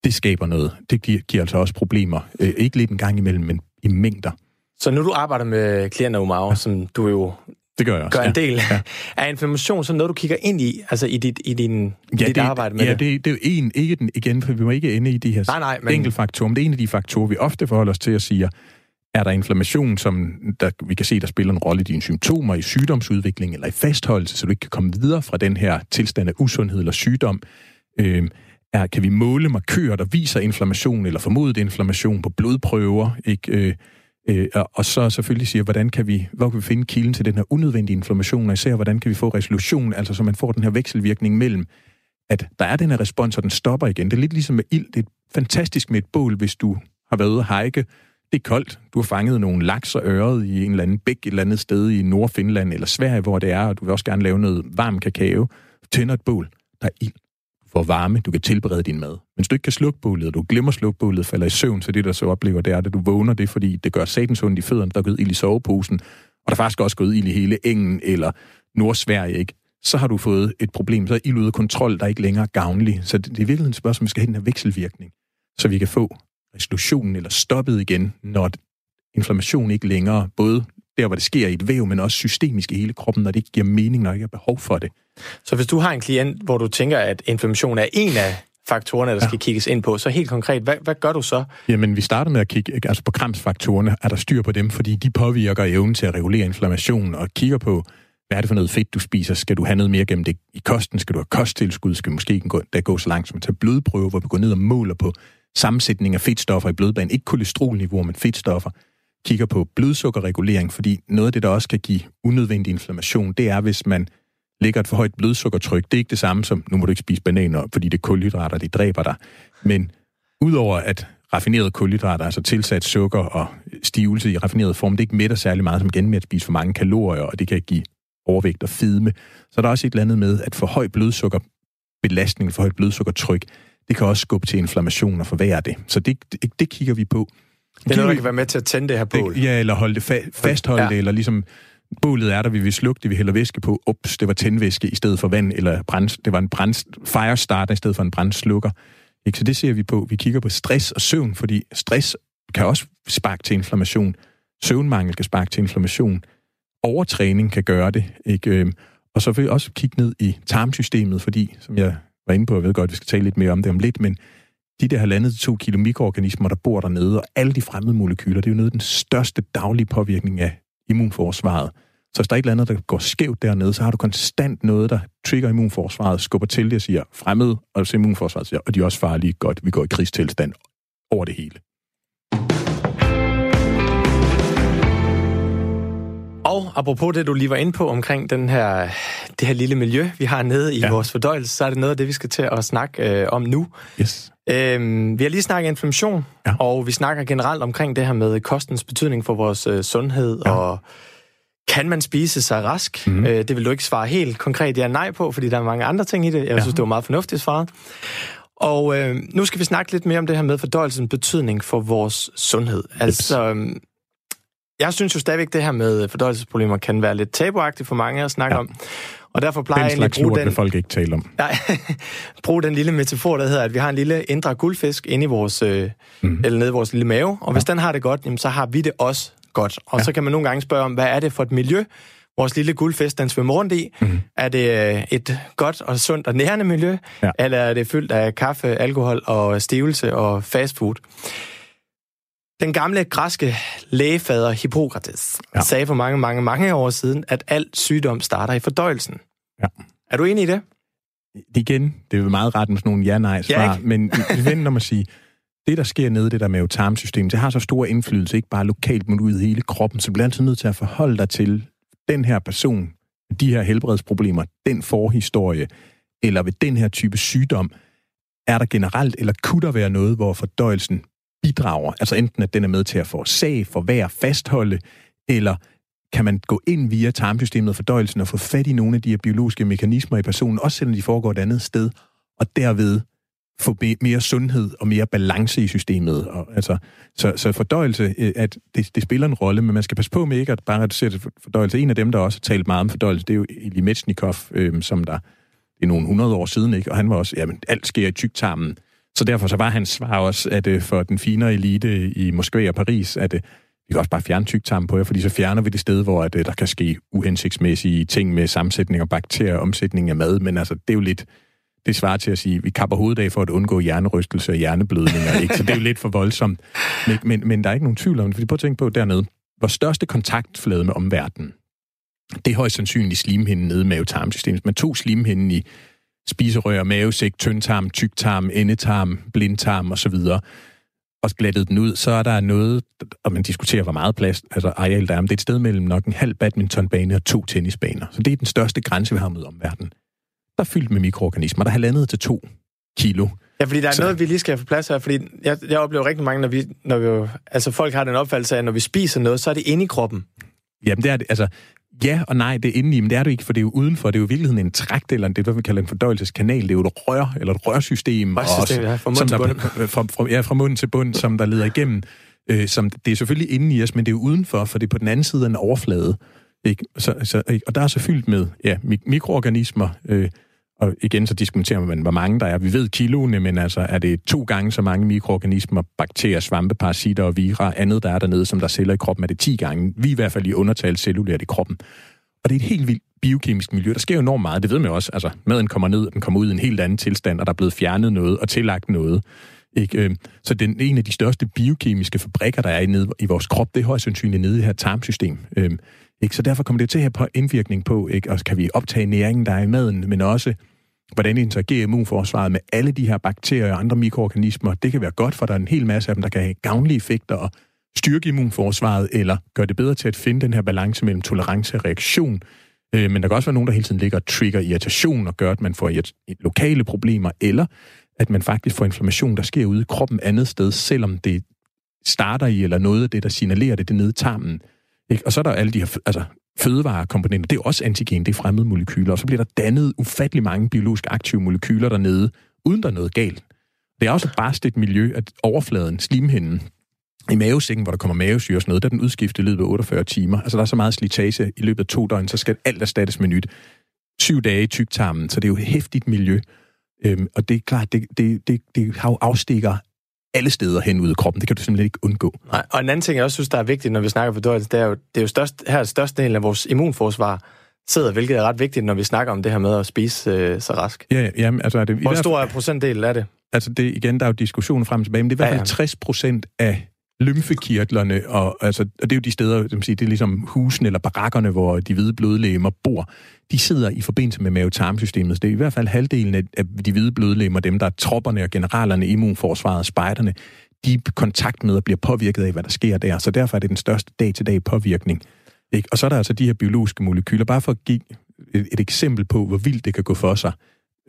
Det skaber noget. Det giver, giver altså også problemer. Øh, ikke lidt en gang imellem, men i mængder. Så nu du arbejder med klienter Umaro, ja. som du jo det gør jeg også. Gør en del ja. af inflammation, så noget, du kigger ind i, altså i dit, i din, ja, dit det, arbejde med ja, det? det, det er jo en, ikke den, igen, for vi må ikke ende i de her nej, nej, men... enkelte faktorer, men det er en af de faktorer, vi ofte forholder os til at sige, er der inflammation, som der, vi kan se, der spiller en rolle i dine symptomer, i sygdomsudvikling eller i fastholdelse, så du ikke kan komme videre fra den her tilstand af usundhed eller sygdom. Øh, er, kan vi måle markører, der viser inflammation eller formodet inflammation på blodprøver? Ikke? Øh, øh, og så selvfølgelig siger, hvordan kan vi, hvor kan vi finde kilden til den her unødvendige inflammation, og især hvordan kan vi få resolution, altså så man får den her vekselvirkning mellem, at der er den her respons, og den stopper igen. Det er lidt ligesom med ild. Det er fantastisk med et bål, hvis du har været ude at hike, det er koldt. Du har fanget nogle laks og øret i en eller anden bæk et eller andet sted i Nordfinland eller Sverige, hvor det er, og du vil også gerne lave noget varm kakao. Tænder et bål. Der er ild hvor varme. Du kan tilberede din mad. Men hvis du ikke kan slukke bålet, og du glemmer slukke bålet, falder i søvn, så det, der så oplever, det er, at du vågner det, fordi det gør satans ondt i fødderne, der er gået ild i soveposen, og der er faktisk også gået ild i hele engen eller Nordsverige, ikke? så har du fået et problem. Så er ild ude af kontrol, der er ikke længere gavnlig. Så det, det er virkelig et spørgsmål, vi skal have den her vekselvirkning, så vi kan få resolutionen eller stoppet igen, når inflammation ikke længere, både der, hvor det sker i et væv, men også systemisk i hele kroppen, når det ikke giver mening, når der ikke er behov for det. Så hvis du har en klient, hvor du tænker, at inflammation er en af faktorerne, der ja. skal kigges ind på, så helt konkret, hvad, hvad gør du så? Jamen, vi starter med at kigge altså på kramsfaktorerne. Er der styr på dem, fordi de påvirker evnen til at regulere inflammation, og kigger på, hvad er det for noget fedt, du spiser? Skal du have noget mere gennem det i kosten? Skal du have kosttilskud? Skal du måske gå, der gå så langt som at tage blodprøver, hvor vi går ned og måler på sammensætning af fedtstoffer i blodbanen, ikke kolesterolniveau, men fedtstoffer, kigger på blodsukkerregulering, fordi noget af det, der også kan give unødvendig inflammation, det er, hvis man lægger et for højt blodsukkertryk. Det er ikke det samme som, nu må du ikke spise bananer, fordi det er kulhydrater, de dræber dig. Men udover at raffinerede kulhydrater, altså tilsat sukker og stivelse i raffineret form, det ikke mætter særlig meget som igen med at spise for mange kalorier, og det kan give overvægt og fedme. Så er der også et eller andet med, at for høj blodsukkerbelastning, for højt blodsukkertryk, det kan også skubbe til inflammation og forværre det. Så det, det, det kigger vi på. Det er noget, der kan være med til at tænde det her bål. Det, ja, eller holde det fa- fastholde ja. det, eller ligesom bålet er der, vi vil slukke det, vi hælder væske på. Ups, det var tændvæske i stedet for vand, eller brand, det var en brand, firestarter i stedet for en brandslukker. Ikke? Så det ser vi på. Vi kigger på stress og søvn, fordi stress kan også sparke til inflammation. Søvnmangel kan sparke til inflammation. Overtræning kan gøre det. Ikke? Øhm, og så vil vi også kigge ned i tarmsystemet, fordi, som jeg var inde på, jeg ved godt, at vi skal tale lidt mere om det om lidt, men de der halvandet til to kilo mikroorganismer, der bor dernede, og alle de fremmede molekyler, det er jo noget af den største daglige påvirkning af immunforsvaret. Så hvis der er et eller andet, der går skævt dernede, så har du konstant noget, der trigger immunforsvaret, skubber til det og siger fremmede, og så immunforsvaret siger, og de er også farlige, godt, vi går i krigstilstand over det hele. Og apropos det, du lige var inde på omkring den her, det her lille miljø, vi har nede i ja. vores fordøjelse, så er det noget af det, vi skal til at snakke øh, om nu. Yes. Øhm, vi har lige snakket inflammation, ja. og vi snakker generelt omkring det her med kostens betydning for vores øh, sundhed, ja. og kan man spise sig rask? Mm. Øh, det vil du ikke svare helt konkret ja nej på, fordi der er mange andre ting i det. Jeg ja. synes, det var meget fornuftigt svaret. Og øh, nu skal vi snakke lidt mere om det her med fordøjelsens betydning for vores sundhed. Altså, øhm, jeg synes jo stadigvæk, det her med fordøjelsesproblemer kan være lidt tabuagtigt for mange at snakke ja. om. Og derfor plejer den jeg at bruge den... folk ikke tale om. Nej, bruge den lille metafor, der hedder, at vi har en lille indre guldfisk inde i vores, øh, mm. eller nede i vores lille mave, og hvis ja. den har det godt, jamen, så har vi det også godt. Og ja. så kan man nogle gange spørge om, hvad er det for et miljø, vores lille guldfisk, den svømmer rundt i? Mm. Er det øh, et godt og sundt og nærende miljø? Ja. Eller er det fyldt af kaffe, alkohol og stivelse og fastfood? Den gamle græske lægefader Hippokrates ja. sagde for mange, mange, mange år siden, at al sygdom starter i fordøjelsen. Ja. Er du enig i det? Igen, det er jo meget ret med sådan nogle ja-nej-svar, ja, men vent om at sige, det, der sker nede i det der mavetarmsystem, det har så stor indflydelse, ikke bare lokalt, men ud i hele kroppen, så du bliver altid nødt til at forholde dig til den her person, de her helbredsproblemer, den forhistorie, eller ved den her type sygdom, er der generelt, eller kunne der være noget, hvor fordøjelsen bidrager? Altså enten, at den er med til at få sag, forvære, fastholde, eller kan man gå ind via tarmsystemet og fordøjelsen og få fat i nogle af de her biologiske mekanismer i personen, også selvom de foregår et andet sted, og derved få mere sundhed og mere balance i systemet. Og, altså, så, så fordøjelse, øh, at det, det spiller en rolle, men man skal passe på med ikke at bare reducere det fordøjelse. En af dem, der også har talt meget om fordøjelse, det er jo Eli Metchnikov, øh, som der det er nogle hundrede år siden, ikke? og han var også, jamen, alt sker i tyktarmen. Så derfor så var hans svar også, at øh, for den finere elite i Moskva og Paris, at øh, vi kan også bare fjerne tyktarmen på jer, fordi så fjerner vi det sted, hvor at, øh, der kan ske uhensigtsmæssige ting med sammensætning af bakterier, omsætning af mad, men altså, det er jo lidt, det svarer til at sige, at vi kapper hovedet af for at undgå hjernerystelse og hjerneblødninger, ikke? så det er jo lidt for voldsomt. Men, men, men der er ikke nogen tvivl om det, fordi prøv at tænke på dernede, vores største kontaktflade med omverdenen, det er højst sandsynligt slimhinden nede i mavetarmsystemet. Man tog slimhinden i spiserør, mavesæk, tyndtarm, tyktarm, endetarm, blindtarm osv., og glattede den ud, så er der noget, og man diskuterer, hvor meget plads, altså areal der er, men det er et sted mellem nok en halv badmintonbane og to tennisbaner. Så det er den største grænse, vi har med omverdenen. Der er fyldt med mikroorganismer, der er halvandet til to kilo. Ja, fordi der er så... noget, vi lige skal have på plads her, fordi jeg, jeg oplever rigtig mange, når vi, når vi altså folk har den opfattelse af, at når vi spiser noget, så er det inde i kroppen. Jamen det er det, altså Ja og nej, det er inde i, men det er det ikke, for det er jo udenfor. Det er jo i virkeligheden en trakt, eller det er, hvad vi kalder en fordøjelseskanal. Det er jo et rør, eller et rørsystem. Rørsystem, ja, fra munden til bund. Fra, fra, ja, fra munden til bund, som der leder igennem. Øh, som, det er selvfølgelig inde i os, men det er jo udenfor, for det er på den anden side af en overflade. Ikke? Så, så? Og der er så fyldt med ja, mikroorganismer, øh, og igen så diskuterer man, hvor mange der er. Vi ved kiloene, men altså er det to gange så mange mikroorganismer, bakterier, svampe, parasitter og vira, andet der er dernede, som der er celler i kroppen, er det 10 gange. Vi er i hvert fald i undertal cellulært i kroppen. Og det er et helt vildt biokemisk miljø. Der sker jo enormt meget, det ved man også. Altså, maden kommer ned, den kommer ud i en helt anden tilstand, og der er blevet fjernet noget og tillagt noget. Ikke? Øhm, så den, en af de største biokemiske fabrikker, der er i, nede, i vores krop, det er højst sandsynligt nede i det her tarmsystem. Øhm, ikke? Så derfor kommer det til at have indvirkning på, ikke? og kan vi optage næringen, der er i maden, men også hvordan interagerer immunforsvaret med alle de her bakterier og andre mikroorganismer. Det kan være godt, for der er en hel masse af dem, der kan have gavnlige effekter og styrke immunforsvaret, eller gøre det bedre til at finde den her balance mellem tolerance og reaktion. Øh, men der kan også være nogen, der hele tiden ligger og trigger irritation og gør, at man får lokale problemer, eller at man faktisk får inflammation, der sker ude i kroppen andet sted, selvom det starter i, eller noget af det, der signalerer det, det nede i tarmen. Ikke? Og så er der alle de her altså, fødevarekomponenter, det er også antigen, det er fremmede molekyler, og så bliver der dannet ufattelig mange biologisk aktive molekyler dernede, uden der er noget galt. Det er også bare et miljø, at overfladen, slimhinden, i mavesækken, hvor der kommer mavesyre og sådan noget, der er den udskiftet i løbet af 48 timer. Altså der er så meget slitage i løbet af to døgn, så skal alt erstattes med nyt. Syv dage i tyktarmen, så det er jo et hæftigt miljø. Øhm, og det er klart, det, det, det, det har jo afstikker alle steder hen ud af kroppen. Det kan du simpelthen ikke undgå. Nej, og en anden ting, jeg også synes, der er vigtigt, når vi snakker fordøjelse, det er jo, det er jo størst, her er størstedelen af vores immunforsvar sidder, hvilket er ret vigtigt, når vi snakker om det her med at spise øh, så rask. Ja, ja altså er det... Hvor stor er procentdel af det? Altså det, igen, der er jo diskussion frem og tilbage, men det er i hvert fald ja, ja. 60 procent af lymfekirtlerne, og, altså, og det er jo de steder, som siger, det er ligesom husene eller barakkerne, hvor de hvide blodlegemer bor. De sidder i forbindelse med mavetarmsystemet. Så det er i hvert fald halvdelen af, de hvide blodlegemer, dem der er tropperne og generalerne, immunforsvaret og spejderne, de er kontakt med og bliver påvirket af, hvad der sker der. Så derfor er det den største dag-til-dag påvirkning. Ikke? Og så er der altså de her biologiske molekyler. Bare for at give et, et eksempel på, hvor vildt det kan gå for sig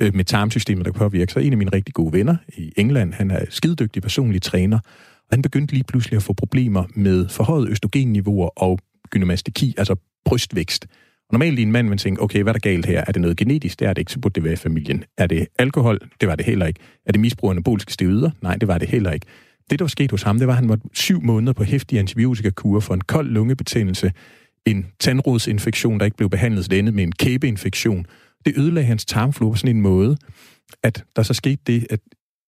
øh, med tarmsystemet, der kan påvirke. Så en af mine rigtig gode venner i England, han er skidedygtig personlig træner, han begyndte lige pludselig at få problemer med forhøjet østrogenniveauer og gynomastiki, altså brystvækst. Og normalt i en mand, vil tænke, okay, hvad er der galt her? Er det noget genetisk? Det er det ikke, så burde det være i familien. Er det alkohol? Det var det heller ikke. Er det misbrug af anaboliske steroider? Nej, det var det heller ikke. Det, der var sket hos ham, det var, at han var syv måneder på hæftig antibiotikakur for en kold lungebetændelse, en tandrodsinfektion, der ikke blev behandlet, så det endte med en kæbeinfektion. Det ødelagde hans tarmflora på sådan en måde, at der så skete det, at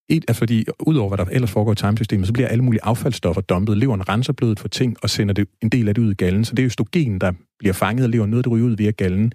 et er fordi, udover hvad der ellers foregår i tarmsystemet, så bliver alle mulige affaldsstoffer dumpet. Leveren renser blødet for ting og sender det, en del af det ud i gallen. Så det er østrogen, der bliver fanget af leveren, noget der ryger ud via gallen.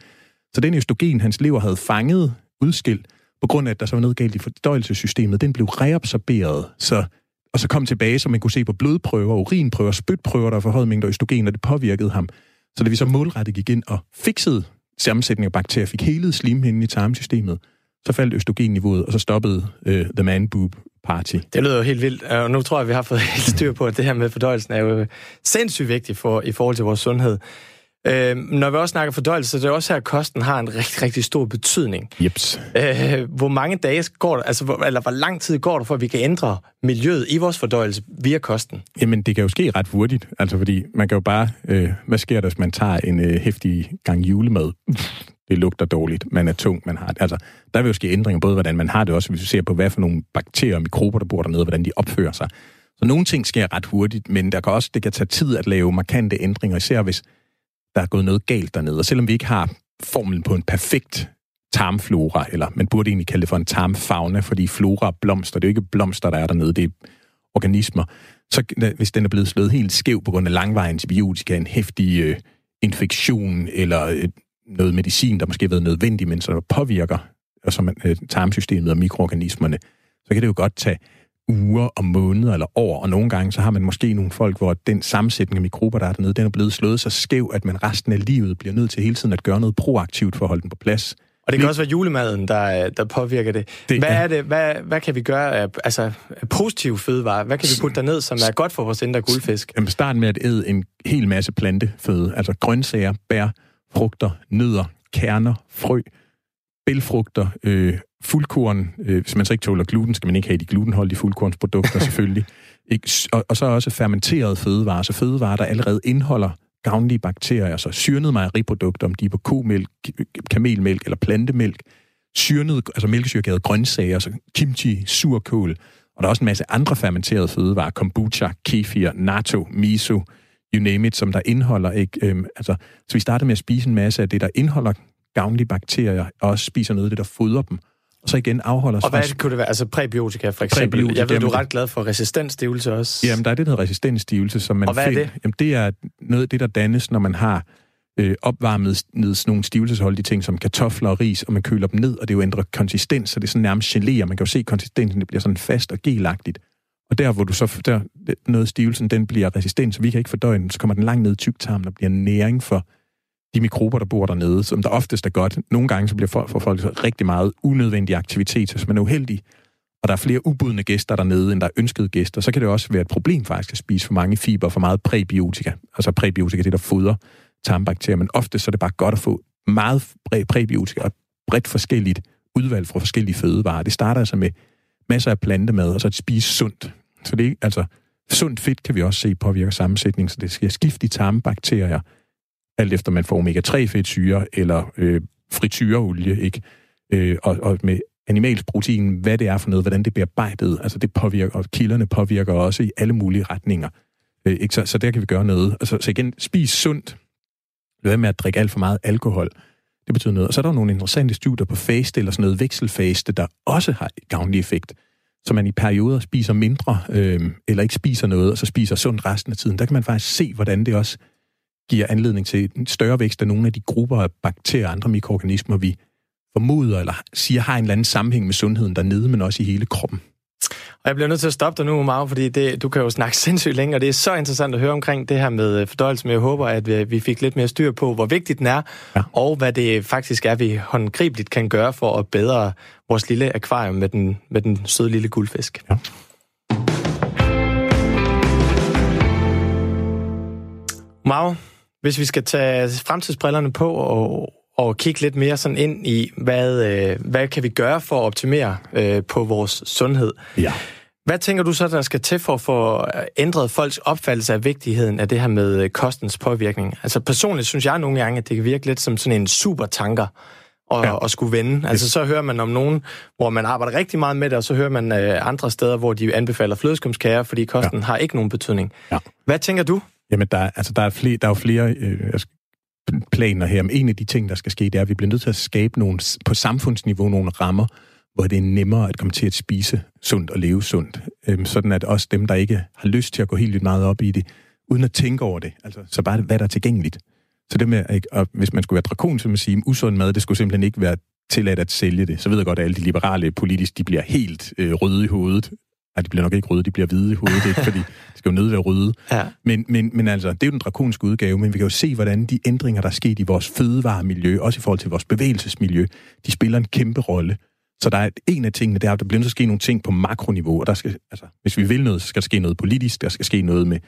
Så den østrogen, hans lever havde fanget, udskilt, på grund af, at der så var noget galt i fordøjelsessystemet, den blev reabsorberet, så, og så kom tilbage, så man kunne se på blodprøver, urinprøver, spytprøver, der var forhøjet mængder østrogen, og det påvirkede ham. Så da vi så målrettet gik ind og fikset sammensætningen af bakterier, fik hele slimhinden i tarmsystemet, så faldt østrogenniveauet, og så stoppede uh, The Man Boob Party. Det lyder jo helt vildt, og nu tror jeg, vi har fået helt styr på, at det her med fordøjelsen er jo sindssygt vigtigt for, i forhold til vores sundhed. Øh, når vi også snakker fordøjelse, det er også her, at kosten har en rigtig, rigtig stor betydning. Jeps. Øh, hvor mange dage går der, altså, hvor, eller hvor lang tid går der, for at vi kan ændre miljøet i vores fordøjelse via kosten? Jamen, det kan jo ske ret hurtigt, altså fordi man kan jo bare, øh, hvad sker der, hvis man tager en øh, hæftig gang julemad? Det lugter dårligt, man er tung, man har Altså, der vil jo ske ændringer, både hvordan man har det også, hvis vi ser på, hvad for nogle bakterier og mikrober, der bor dernede, hvordan de opfører sig. Så nogle ting sker ret hurtigt, men der kan også, det kan tage tid at lave markante ændringer, især hvis der er gået noget galt dernede. Og selvom vi ikke har formlen på en perfekt tarmflora, eller man burde egentlig kalde det for en tarmfauna, fordi flora er blomster, det er jo ikke blomster, der er dernede, det er organismer. Så hvis den er blevet slået helt skæv på grund af langvarig antibiotika, en hæftig øh, infektion, eller øh, noget medicin, der måske har været nødvendigt, men som påvirker og som, øh, tarmsystemet og mikroorganismerne, så kan det jo godt tage uger og måneder eller år, og nogle gange så har man måske nogle folk, hvor den sammensætning af mikrober, der er dernede, den er blevet slået så skæv, at man resten af livet bliver nødt til hele tiden at gøre noget proaktivt for at holde den på plads. Og det kan også være julemaden, der, der påvirker det. det hvad, er det hvad, hvad kan vi gøre af altså, positive fødevarer? Hvad kan vi putte derned, som er godt for vores indre guldfisk? Jamen, start med at æde en hel masse planteføde, altså grøntsager, bær, frugter, nødder, kerner, frø, bælfrugter, øh, fuldkorn. Øh, hvis man så ikke tåler gluten, skal man ikke have de glutenholdige fuldkornsprodukter selvfølgelig. Ikke? Og, og så også fermenterede fødevarer, så fødevarer, der allerede indeholder gavnlige bakterier, så syrnede mejeriprodukter, om de er på komælk, kamelmælk eller plantemælk, syrnede, altså mælkesyregavet grøntsager, så kimchi, surkål, og der er også en masse andre fermenterede fødevarer, kombucha, kefir, natto, miso, you name it, som der indeholder, ikke? Øhm, altså, så vi starter med at spise en masse af det, der indeholder gavnlige bakterier, og også spiser noget af det, der fodrer dem. Og så igen afholder Og hvad det, kunne det være? Altså præbiotika for eksempel. Præbiotika, jeg ved, du er ret glad for resistensstivelse også. Jamen, der er det, der hedder resistensstivelse, som man Og hvad finder. er det? Jamen, det er noget af det, der dannes, når man har øh, opvarmet ned sådan nogle stivelsesholdige ting som kartofler og ris, og man køler dem ned, og det jo ændrer konsistens, så det er sådan nærmest gelé, man kan jo se konsistensen, det bliver sådan fast og gelagtigt. Og der, hvor du så, der, noget stivelsen, den bliver resistent, så vi kan ikke fordøje den, så kommer den langt ned i tyktarmen og bliver næring for de mikrober, der bor dernede, som der oftest er godt. Nogle gange så bliver folk, for folk så rigtig meget unødvendig aktivitet, så hvis man er uheldig, og der er flere ubudne gæster dernede, end der er ønskede gæster, så kan det også være et problem faktisk at spise for mange fiber, for meget præbiotika. Altså præbiotika, det der fodrer tarmbakterier, men ofte så er det bare godt at få meget præbiotika og bredt forskelligt udvalg fra forskellige fødevarer. Det starter altså med masser af plantemad, og så at spise sundt. Så det er altså sundt fedt kan vi også se påvirker sammensætning, så det skal skifte i tarmbakterier, alt efter man får omega-3 fedtsyre eller øh, frityreolie, ikke? Øh, og, og med animalsk protein, hvad det er for noget, hvordan det bliver bearbejdet, altså det påvirker, og kilderne påvirker også i alle mulige retninger. Øh, ikke? Så, så der kan vi gøre noget. Altså, så igen, spis sundt. Lad med at drikke alt for meget alkohol. Det betyder noget. Og så er der nogle interessante studier på faste eller sådan noget vekselfaste, der også har gavnlig effekt. Så man i perioder spiser mindre, øh, eller ikke spiser noget, og så spiser sundt resten af tiden. Der kan man faktisk se, hvordan det også giver anledning til en større vækst af nogle af de grupper af bakterier og andre mikroorganismer, vi formoder eller siger har en eller anden sammenhæng med sundheden dernede, men også i hele kroppen. Og jeg bliver nødt til at stoppe dig nu, Mau, fordi det, du kan jo snakke sindssygt længe, og det er så interessant at høre omkring det her med øh, fordøjelse, men jeg håber, at vi, vi fik lidt mere styr på, hvor vigtigt den er, ja. og hvad det faktisk er, vi håndgribeligt kan gøre for at bedre vores lille akvarium med den, med den søde lille guldfisk. Ja. Mau, hvis vi skal tage fremtidsbrillerne på og, og kigge lidt mere sådan ind i, hvad, øh, hvad kan vi gøre for at optimere øh, på vores sundhed. Ja. Hvad tænker du så, der skal til for at få ændret folks opfattelse af vigtigheden af det her med øh, kostens påvirkning? Altså personligt synes jeg nogle gange, at det kan virke lidt som sådan en super tanker at, ja. at skulle vende. Altså så hører man om nogen, hvor man arbejder rigtig meget med det, og så hører man øh, andre steder, hvor de anbefaler flødeskumskager, fordi kosten ja. har ikke nogen betydning. Ja. Hvad tænker du? Jamen, der, altså, der, er, flere, der er jo flere øh, planer her. Men en af de ting, der skal ske, det er, at vi bliver nødt til at skabe nogle, på samfundsniveau nogle rammer, hvor det er nemmere at komme til at spise sundt og leve sundt. Øhm, sådan at også dem, der ikke har lyst til at gå helt vildt meget op i det, uden at tænke over det, altså så bare hvad der er tilgængeligt. Så det med, ikke, og hvis man skulle være drakon, så man sige, usund mad, det skulle simpelthen ikke være tilladt at sælge det. Så ved jeg godt, at alle de liberale politisk, de bliver helt øh, røde i hovedet Nej, de bliver nok ikke røde, de bliver hvide i hovedet, ikke? fordi de skal jo nødt være røde. Ja. Men, men, men altså, det er jo den drakoniske udgave, men vi kan jo se, hvordan de ændringer, der er sket i vores fødevaremiljø, også i forhold til vores bevægelsesmiljø, de spiller en kæmpe rolle. Så der er en af tingene, der er, at der bliver nødt til at ske nogle ting på makroniveau, og der skal, altså, hvis vi vil noget, så skal der ske noget politisk, der skal ske noget med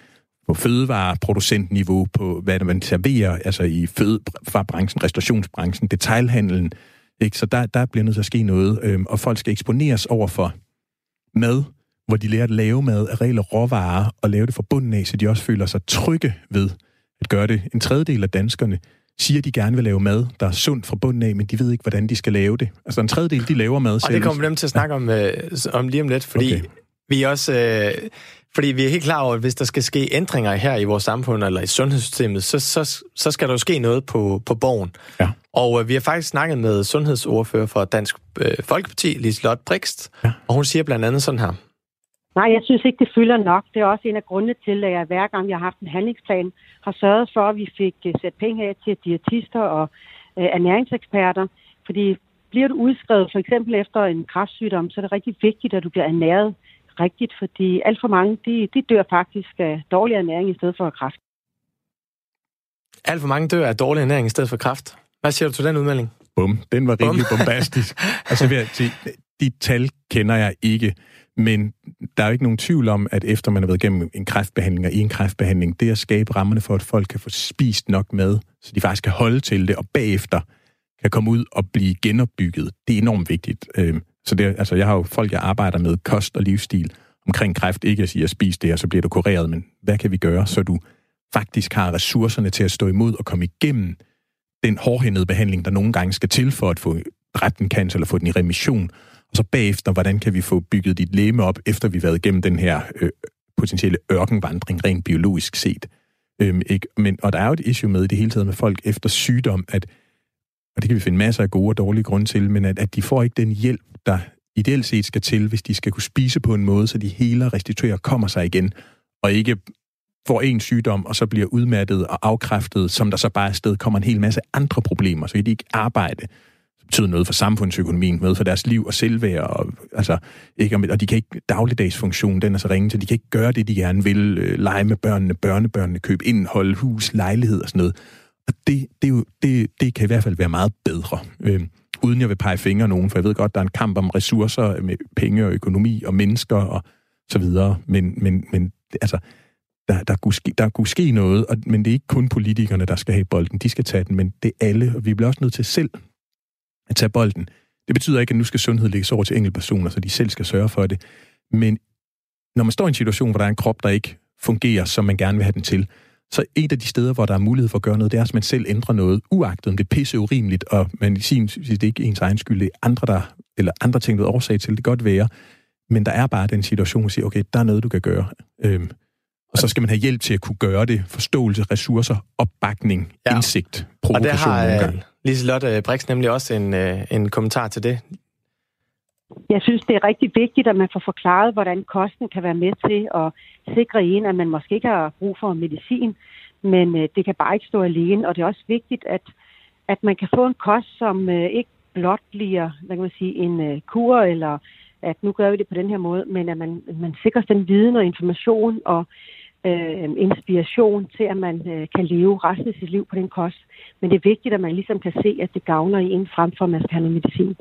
på fødevareproducentniveau, på hvad man serverer, altså i fødevarebranchen, restaurationsbranchen, detailhandlen. Ikke? Så der, der bliver nødt til at ske noget, øhm, og folk skal eksponeres over for mad, hvor de lærer at lave mad af reelle råvarer, og lave det fra bunden af, så de også føler sig trygge ved at gøre det. En tredjedel af danskerne siger, at de gerne vil lave mad, der er sundt fra bunden af, men de ved ikke, hvordan de skal lave det. Altså en tredjedel, de laver mad selv. Og det kommer vi dem til at snakke om, øh, om lige om lidt, fordi okay. vi er også... Øh, fordi vi er helt klar over, at hvis der skal ske ændringer her i vores samfund eller i sundhedssystemet, så, så, så skal der jo ske noget på, på borgen. Ja. Og øh, vi har faktisk snakket med sundhedsordfører for Dansk øh, Folkeparti, Liselotte Brikst, ja. og hun siger blandt andet sådan her. Nej, jeg synes ikke, det fylder nok. Det er også en af grundene til, at jeg hver gang, jeg har haft en handlingsplan, har sørget for, at vi fik øh, sat penge af til diætister og øh, ernæringseksperter. Fordi bliver du udskrevet for eksempel efter en kræftsygdom, så er det rigtig vigtigt, at du bliver ernæret rigtigt, fordi alt for mange, de, de dør faktisk af dårlig ernæring i stedet for kræft. Alt for mange dør af dårlig ernæring i stedet for kræft. Hvad siger du til den udmelding? Bum, den var rimelig bombastisk. altså, jeg sige, de tal kender jeg ikke. Men der er jo ikke nogen tvivl om, at efter man har været igennem en kræftbehandling og i en kræftbehandling, det at skabe rammerne for, at folk kan få spist nok mad, så de faktisk kan holde til det, og bagefter kan komme ud og blive genopbygget, det er enormt vigtigt. Øhm, så det, altså, jeg har jo folk, jeg arbejder med kost og livsstil omkring kræft, ikke at sige at spis det, og så bliver du kureret, men hvad kan vi gøre, så du faktisk har ressourcerne til at stå imod og komme igennem den hårdhændede behandling, der nogle gange skal til for at få retten cancer eller få den i remission, og så bagefter, hvordan kan vi få bygget dit læme op, efter vi har været igennem den her øh, potentielle ørkenvandring, rent biologisk set. Øhm, ikke? Men, og der er jo et issue med i det hele taget med folk efter sygdom, at, og det kan vi finde masser af gode og dårlige grunde til, men at, at de får ikke den hjælp, der ideelt set skal til, hvis de skal kunne spise på en måde, så de hele restituerer kommer sig igen, og ikke får en sygdom, og så bliver udmattet og afkræftet, som der så bare afsted kommer en hel masse andre problemer, så kan de ikke arbejde betyder noget for samfundsøkonomien, noget for deres liv og selvværd, og, altså, ikke, og de kan ikke, dagligdagsfunktionen, den er så ringe, så de kan ikke gøre det, de gerne vil, øh, lege med børnene, børnebørnene, købe indhold, hus, lejlighed og sådan noget. Og det, det, er jo, det, det kan i hvert fald være meget bedre. Øh, uden jeg vil pege fingre nogen, for jeg ved godt, der er en kamp om ressourcer med penge og økonomi og mennesker og så videre, men, men, men altså, der, der, kunne ske, der kunne ske noget, og, men det er ikke kun politikerne, der skal have bolden, de skal tage den, men det er alle, og vi bliver også nødt til selv at tage bolden. Det betyder ikke, at nu skal sundhed lægges over til enkeltpersoner, så de selv skal sørge for det. Men når man står i en situation, hvor der er en krop, der ikke fungerer, som man gerne vil have den til, så et af de steder, hvor der er mulighed for at gøre noget, det er, at man selv ændrer noget, uagtet om det er pisse urimeligt, og man siger, det er ikke ens egen skyld, det er andre, der, eller andre ting, der er årsag til, det kan godt være. Men der er bare den situation, hvor siger, okay, der er noget, du kan gøre. Øhm, og så skal man have hjælp til at kunne gøre det. Forståelse, ressourcer, opbakning, ja. indsigt, provokation og det har, øh, Liselotte øh, Brix nemlig også en, øh, en kommentar til det. Jeg synes, det er rigtig vigtigt, at man får forklaret, hvordan kosten kan være med til at sikre en, at man måske ikke har brug for medicin, men øh, det kan bare ikke stå alene. Og det er også vigtigt, at, at man kan få en kost, som ikke blot bliver hvad kan man sige, en kur, eller at nu gør vi det på den her måde, men at man, man sikrer den viden og information og øh, inspiration til, at man øh, kan leve resten af sit liv på den kost. Men det er vigtigt, at man ligesom kan se, at det gavner i en frem for, at man skal have noget medicin.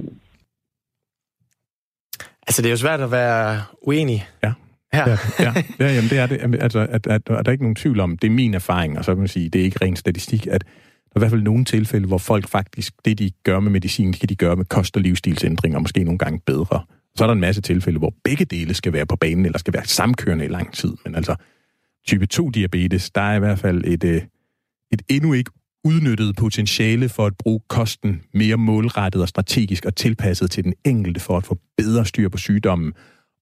Altså, det er jo svært at være uenig. Ja. Her. Ja, ja, ja jamen, det er det. Altså, at, at, at, at, der er ikke nogen tvivl om, det er min erfaring, og så kan man sige, det er ikke ren statistik, at der er i hvert fald nogle tilfælde, hvor folk faktisk, det de gør med medicin, det kan de gøre med kost- og livsstilsændringer, måske nogle gange bedre. Så er der en masse tilfælde, hvor begge dele skal være på banen, eller skal være samkørende i lang tid. Men altså, type 2-diabetes, der er i hvert fald et, øh, et endnu ikke udnyttet potentiale for at bruge kosten mere målrettet og strategisk og tilpasset til den enkelte for at få bedre styr på sygdommen,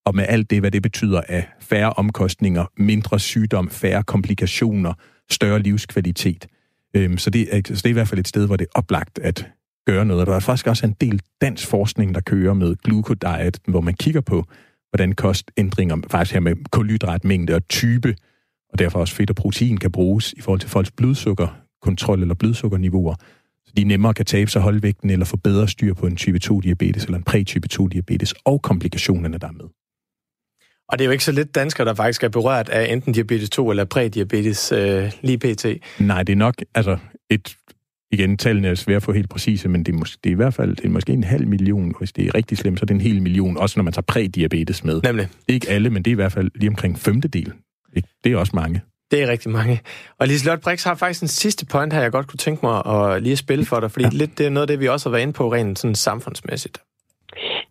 og med alt det, hvad det betyder af færre omkostninger, mindre sygdom, færre komplikationer, større livskvalitet. Øhm, så, det er, så det er i hvert fald et sted, hvor det er oplagt at gøre noget. Der er faktisk også en del dansk forskning, der kører med glucodiet, hvor man kigger på, hvordan kostændringer, faktisk her med kulhydratmængde og type, og derfor også fedt og protein kan bruges i forhold til folks blodsukkerkontrol eller blodsukkerniveauer, så de nemmere kan tabe sig holde vægten eller få bedre styr på en type 2-diabetes eller en præ-type 2-diabetes og komplikationerne der med. Og det er jo ikke så lidt danskere, der faktisk er berørt af enten diabetes 2 eller prædiabetes øh, lige pt. Nej, det er nok, altså et, igen, tallene er svære at få helt præcise, men det er, måske, det er i hvert fald det er måske en halv million. Hvis det er rigtig slemt, så er det en hel million, også når man tager prædiabetes med. Nemlig. Det er ikke alle, men det er i hvert fald lige omkring femtedel det er også mange. Det er rigtig mange. Og Liselotte Brix har faktisk en sidste point her, jeg godt kunne tænke mig at lige spille for dig, fordi ja. lidt det er noget af det, vi også har været inde på rent sådan samfundsmæssigt.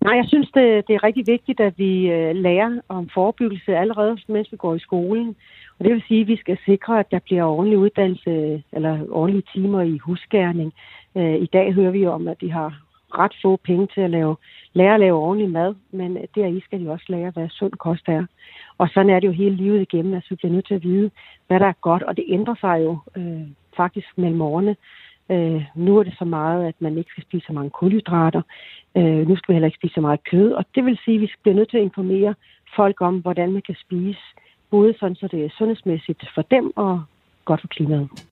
Nej, jeg synes, det, det er rigtig vigtigt, at vi øh, lærer om forebyggelse allerede, mens vi går i skolen. Og det vil sige, at vi skal sikre, at der bliver ordentlig uddannelse eller ordentlige timer i husgærning. Øh, I dag hører vi jo om, at de har ret få penge til at lave, lære at lave ordentlig mad, men der i skal de også lære, hvad sund kost er. Og sådan er det jo hele livet igennem, at vi bliver nødt til at vide, hvad der er godt, og det ændrer sig jo øh, faktisk mellem årene. Øh, nu er det så meget, at man ikke skal spise så mange kulhydrater. Øh, nu skal vi heller ikke spise så meget kød, og det vil sige, at vi bliver nødt til at informere folk om, hvordan man kan spise, både sådan, så det er sundhedsmæssigt for dem og godt for klimaet.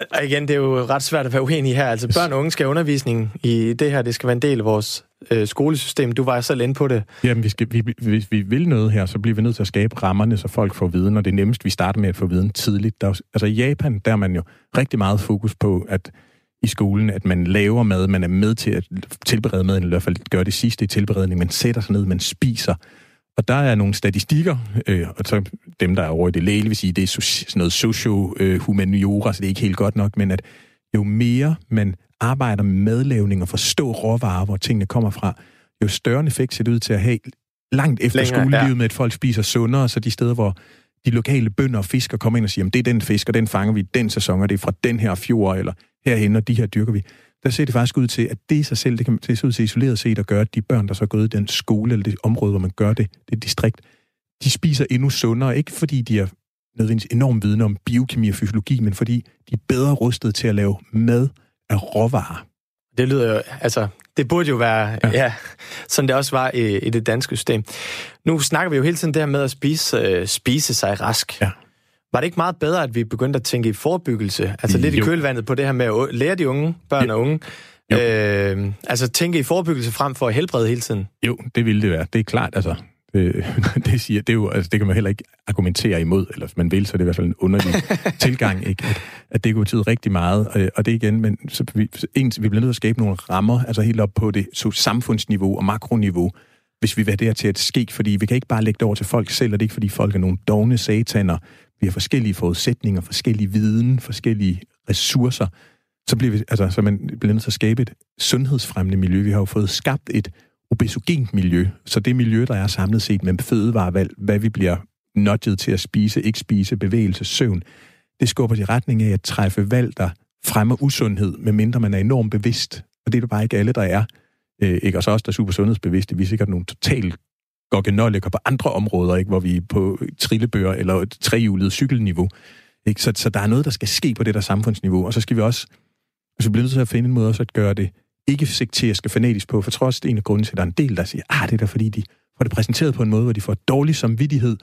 Og igen, det er jo ret svært at være uenig her. Altså børn og unge skal have undervisning i det her. Det skal være en del af vores øh, skolesystem. Du var selv inde på det. Jamen, vi skal, vi, hvis vi vil noget her, så bliver vi nødt til at skabe rammerne, så folk får viden, og det er nemmest, vi starter med at få viden tidligt. Der, altså i Japan, der er man jo rigtig meget fokus på, at i skolen, at man laver mad, man er med til at tilberede mad, eller i hvert fald gøre det sidste i tilberedning, man sætter sig ned, man spiser. Og der er nogle statistikker, øh, og så dem, der er over i det læge, vil sige, det er sådan noget socio-humaniora, så det er ikke helt godt nok, men at jo mere man arbejder med madlavning og forstå råvarer, hvor tingene kommer fra, jo større en effekt ser det ud til at have langt efter Længere, skolelivet ja. med, at folk spiser sundere, så de steder, hvor de lokale bønder og fisker kommer ind og siger, det er den fisk, og den fanger vi den sæson, og det er fra den her fjord, eller herhen, og de her dyrker vi der ser det faktisk ud til, at det i sig selv, det kan det se ud til isoleret set at gøre, at de børn, der så er gået i den skole eller det område, hvor man gør det, det distrikt, de spiser endnu sundere, ikke fordi de er nødvendigvis enormt vidne om biokemi og fysiologi, men fordi de er bedre rustet til at lave mad af råvarer. Det lyder jo, altså, det burde jo være, ja, ja sådan det også var i, i det danske system. Nu snakker vi jo hele tiden der med at spise, uh, spise sig rask. Ja. Var det ikke meget bedre, at vi begyndte at tænke i forebyggelse? Altså lidt jo. i kølvandet på det her med at lære de unge, børn jo. og unge, Øh, altså tænke i forebyggelse frem for at helbrede hele tiden? Jo, det ville det være. Det er klart, altså. Det, det, siger, det, er jo, altså, det kan man heller ikke argumentere imod, eller hvis man vil, så er det i hvert fald en underlig tilgang, ikke? At, at det kunne betyde rigtig meget. Og, og det igen, men så vi, en, vi bliver nødt til at skabe nogle rammer, altså helt op på det så samfundsniveau og makroniveau, hvis vi vil have det her til at ske, fordi vi kan ikke bare lægge det over til folk selv, og det er ikke, fordi folk er nogle dogne sataner, vi har forskellige forudsætninger, forskellige viden, forskellige ressourcer, så bliver vi, altså, så man bliver nødt til at skabe et sundhedsfremmende miljø. Vi har jo fået skabt et obesogent miljø, så det miljø, der er samlet set med fødevarevalg, hvad vi bliver nudget til at spise, ikke spise, bevægelse, søvn, det skubber i retning af at træffe valg, der fremmer usundhed, medmindre man er enormt bevidst. Og det er det bare ikke alle, der er. Øh, ikke? også os, også der er super sundhedsbevidste. Vi er sikkert nogle totalt gokkenolliker på andre områder, ikke? hvor vi er på trillebøger eller et trehjulet cykelniveau. Ikke? Så, så der er noget, der skal ske på det der samfundsniveau, og så skal vi også altså, vi bliver nødt til at finde en måde også at gøre det ikke sekterisk og fanatisk på, for trods det er en af grunden til, at der er en del, der siger, ah, det er da fordi, de får det præsenteret på en måde, hvor de får dårlig samvittighed,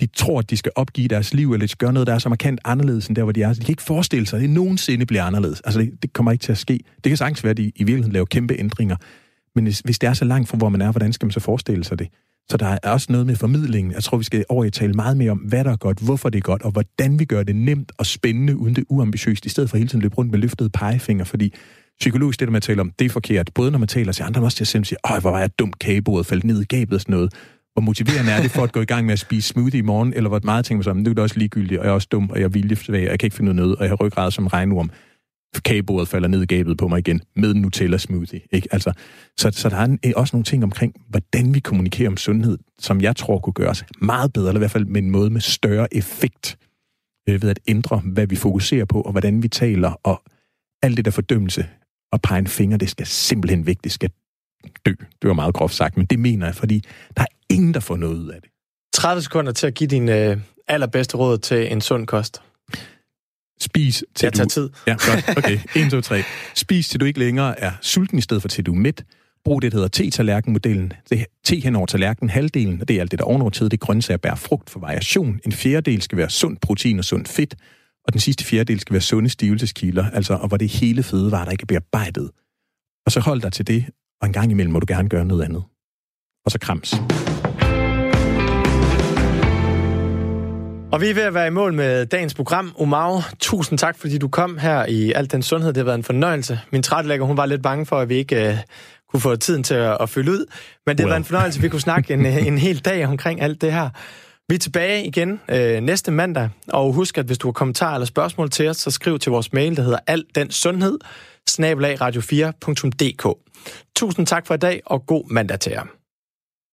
de tror, at de skal opgive deres liv, eller de skal gøre noget, der er så markant anderledes end der, hvor de er. Så de kan ikke forestille sig, at det nogensinde bliver anderledes. Altså, det, det kommer ikke til at ske. Det kan sagtens være, at de i virkeligheden laver kæmpe ændringer. Men hvis, hvis det er så langt fra, hvor man er, hvordan skal man så forestille sig det? Så der er også noget med formidlingen. Jeg tror, vi skal over i tale meget mere om, hvad der er godt, hvorfor det er godt, og hvordan vi gør det nemt og spændende, uden det uambitiøst, i stedet for hele tiden løbe rundt med løftede pegefinger, fordi psykologisk det, der man taler om, det er forkert. Både når man taler til andre, men også til at selv sige, åh, hvor var jeg dumt kagebordet, faldt ned i gabet og sådan noget. Hvor motiverende er det for at gå i gang med at spise smoothie i morgen, eller hvor meget tænker man så, det er det også ligegyldigt, og jeg er også dum, og jeg er viljesvag, og jeg kan ikke finde noget, og jeg har ryggrad som regnorm kagebordet falder ned i gabet på mig igen med Nutella smoothie. Ikke? Altså, så, så der er en, øh, også nogle ting omkring, hvordan vi kommunikerer om sundhed, som jeg tror kunne gøres meget bedre, eller i hvert fald med en måde med større effekt, øh, ved at ændre, hvad vi fokuserer på, og hvordan vi taler, og alt det der fordømmelse og pege en finger, det skal simpelthen væk, det skal dø. Det var meget groft sagt, men det mener jeg, fordi der er ingen, der får noget ud af det. 30 sekunder til at give din øh, allerbedste råd til en sund kost. Spis til jeg tager du... tid. Ja, godt. Okay. 1, 2, 3. Spis til du ikke længere er sulten i stedet for til du er mæt. Brug det, der hedder te-tallerken-modellen. Det te hen over tallerken, halvdelen, og det er alt det, der ovenover tid, det er grøntsager, bær, frugt for variation. En fjerdedel skal være sund protein og sund fedt, og den sidste fjerdedel skal være sunde stivelseskilder, altså, og hvor det hele fødevarer, der ikke er bearbejdet. Og så hold dig til det, og en gang imellem må du gerne gøre noget andet. Og så krams. Og vi er ved at være i mål med dagens program. Umau, tusind tak, fordi du kom her i Alt den Sundhed. Det har været en fornøjelse. Min trætlægger, hun var lidt bange for, at vi ikke uh, kunne få tiden til at, at fylde ud. Men det har well. været en fornøjelse, vi kunne snakke en, en hel dag omkring alt det her. Vi er tilbage igen øh, næste mandag, og husk, at hvis du har kommentarer eller spørgsmål til os, så skriv til vores mail, der hedder alt den sundhed, radio4.dk. Tusind tak for i dag, og god mandag til jer.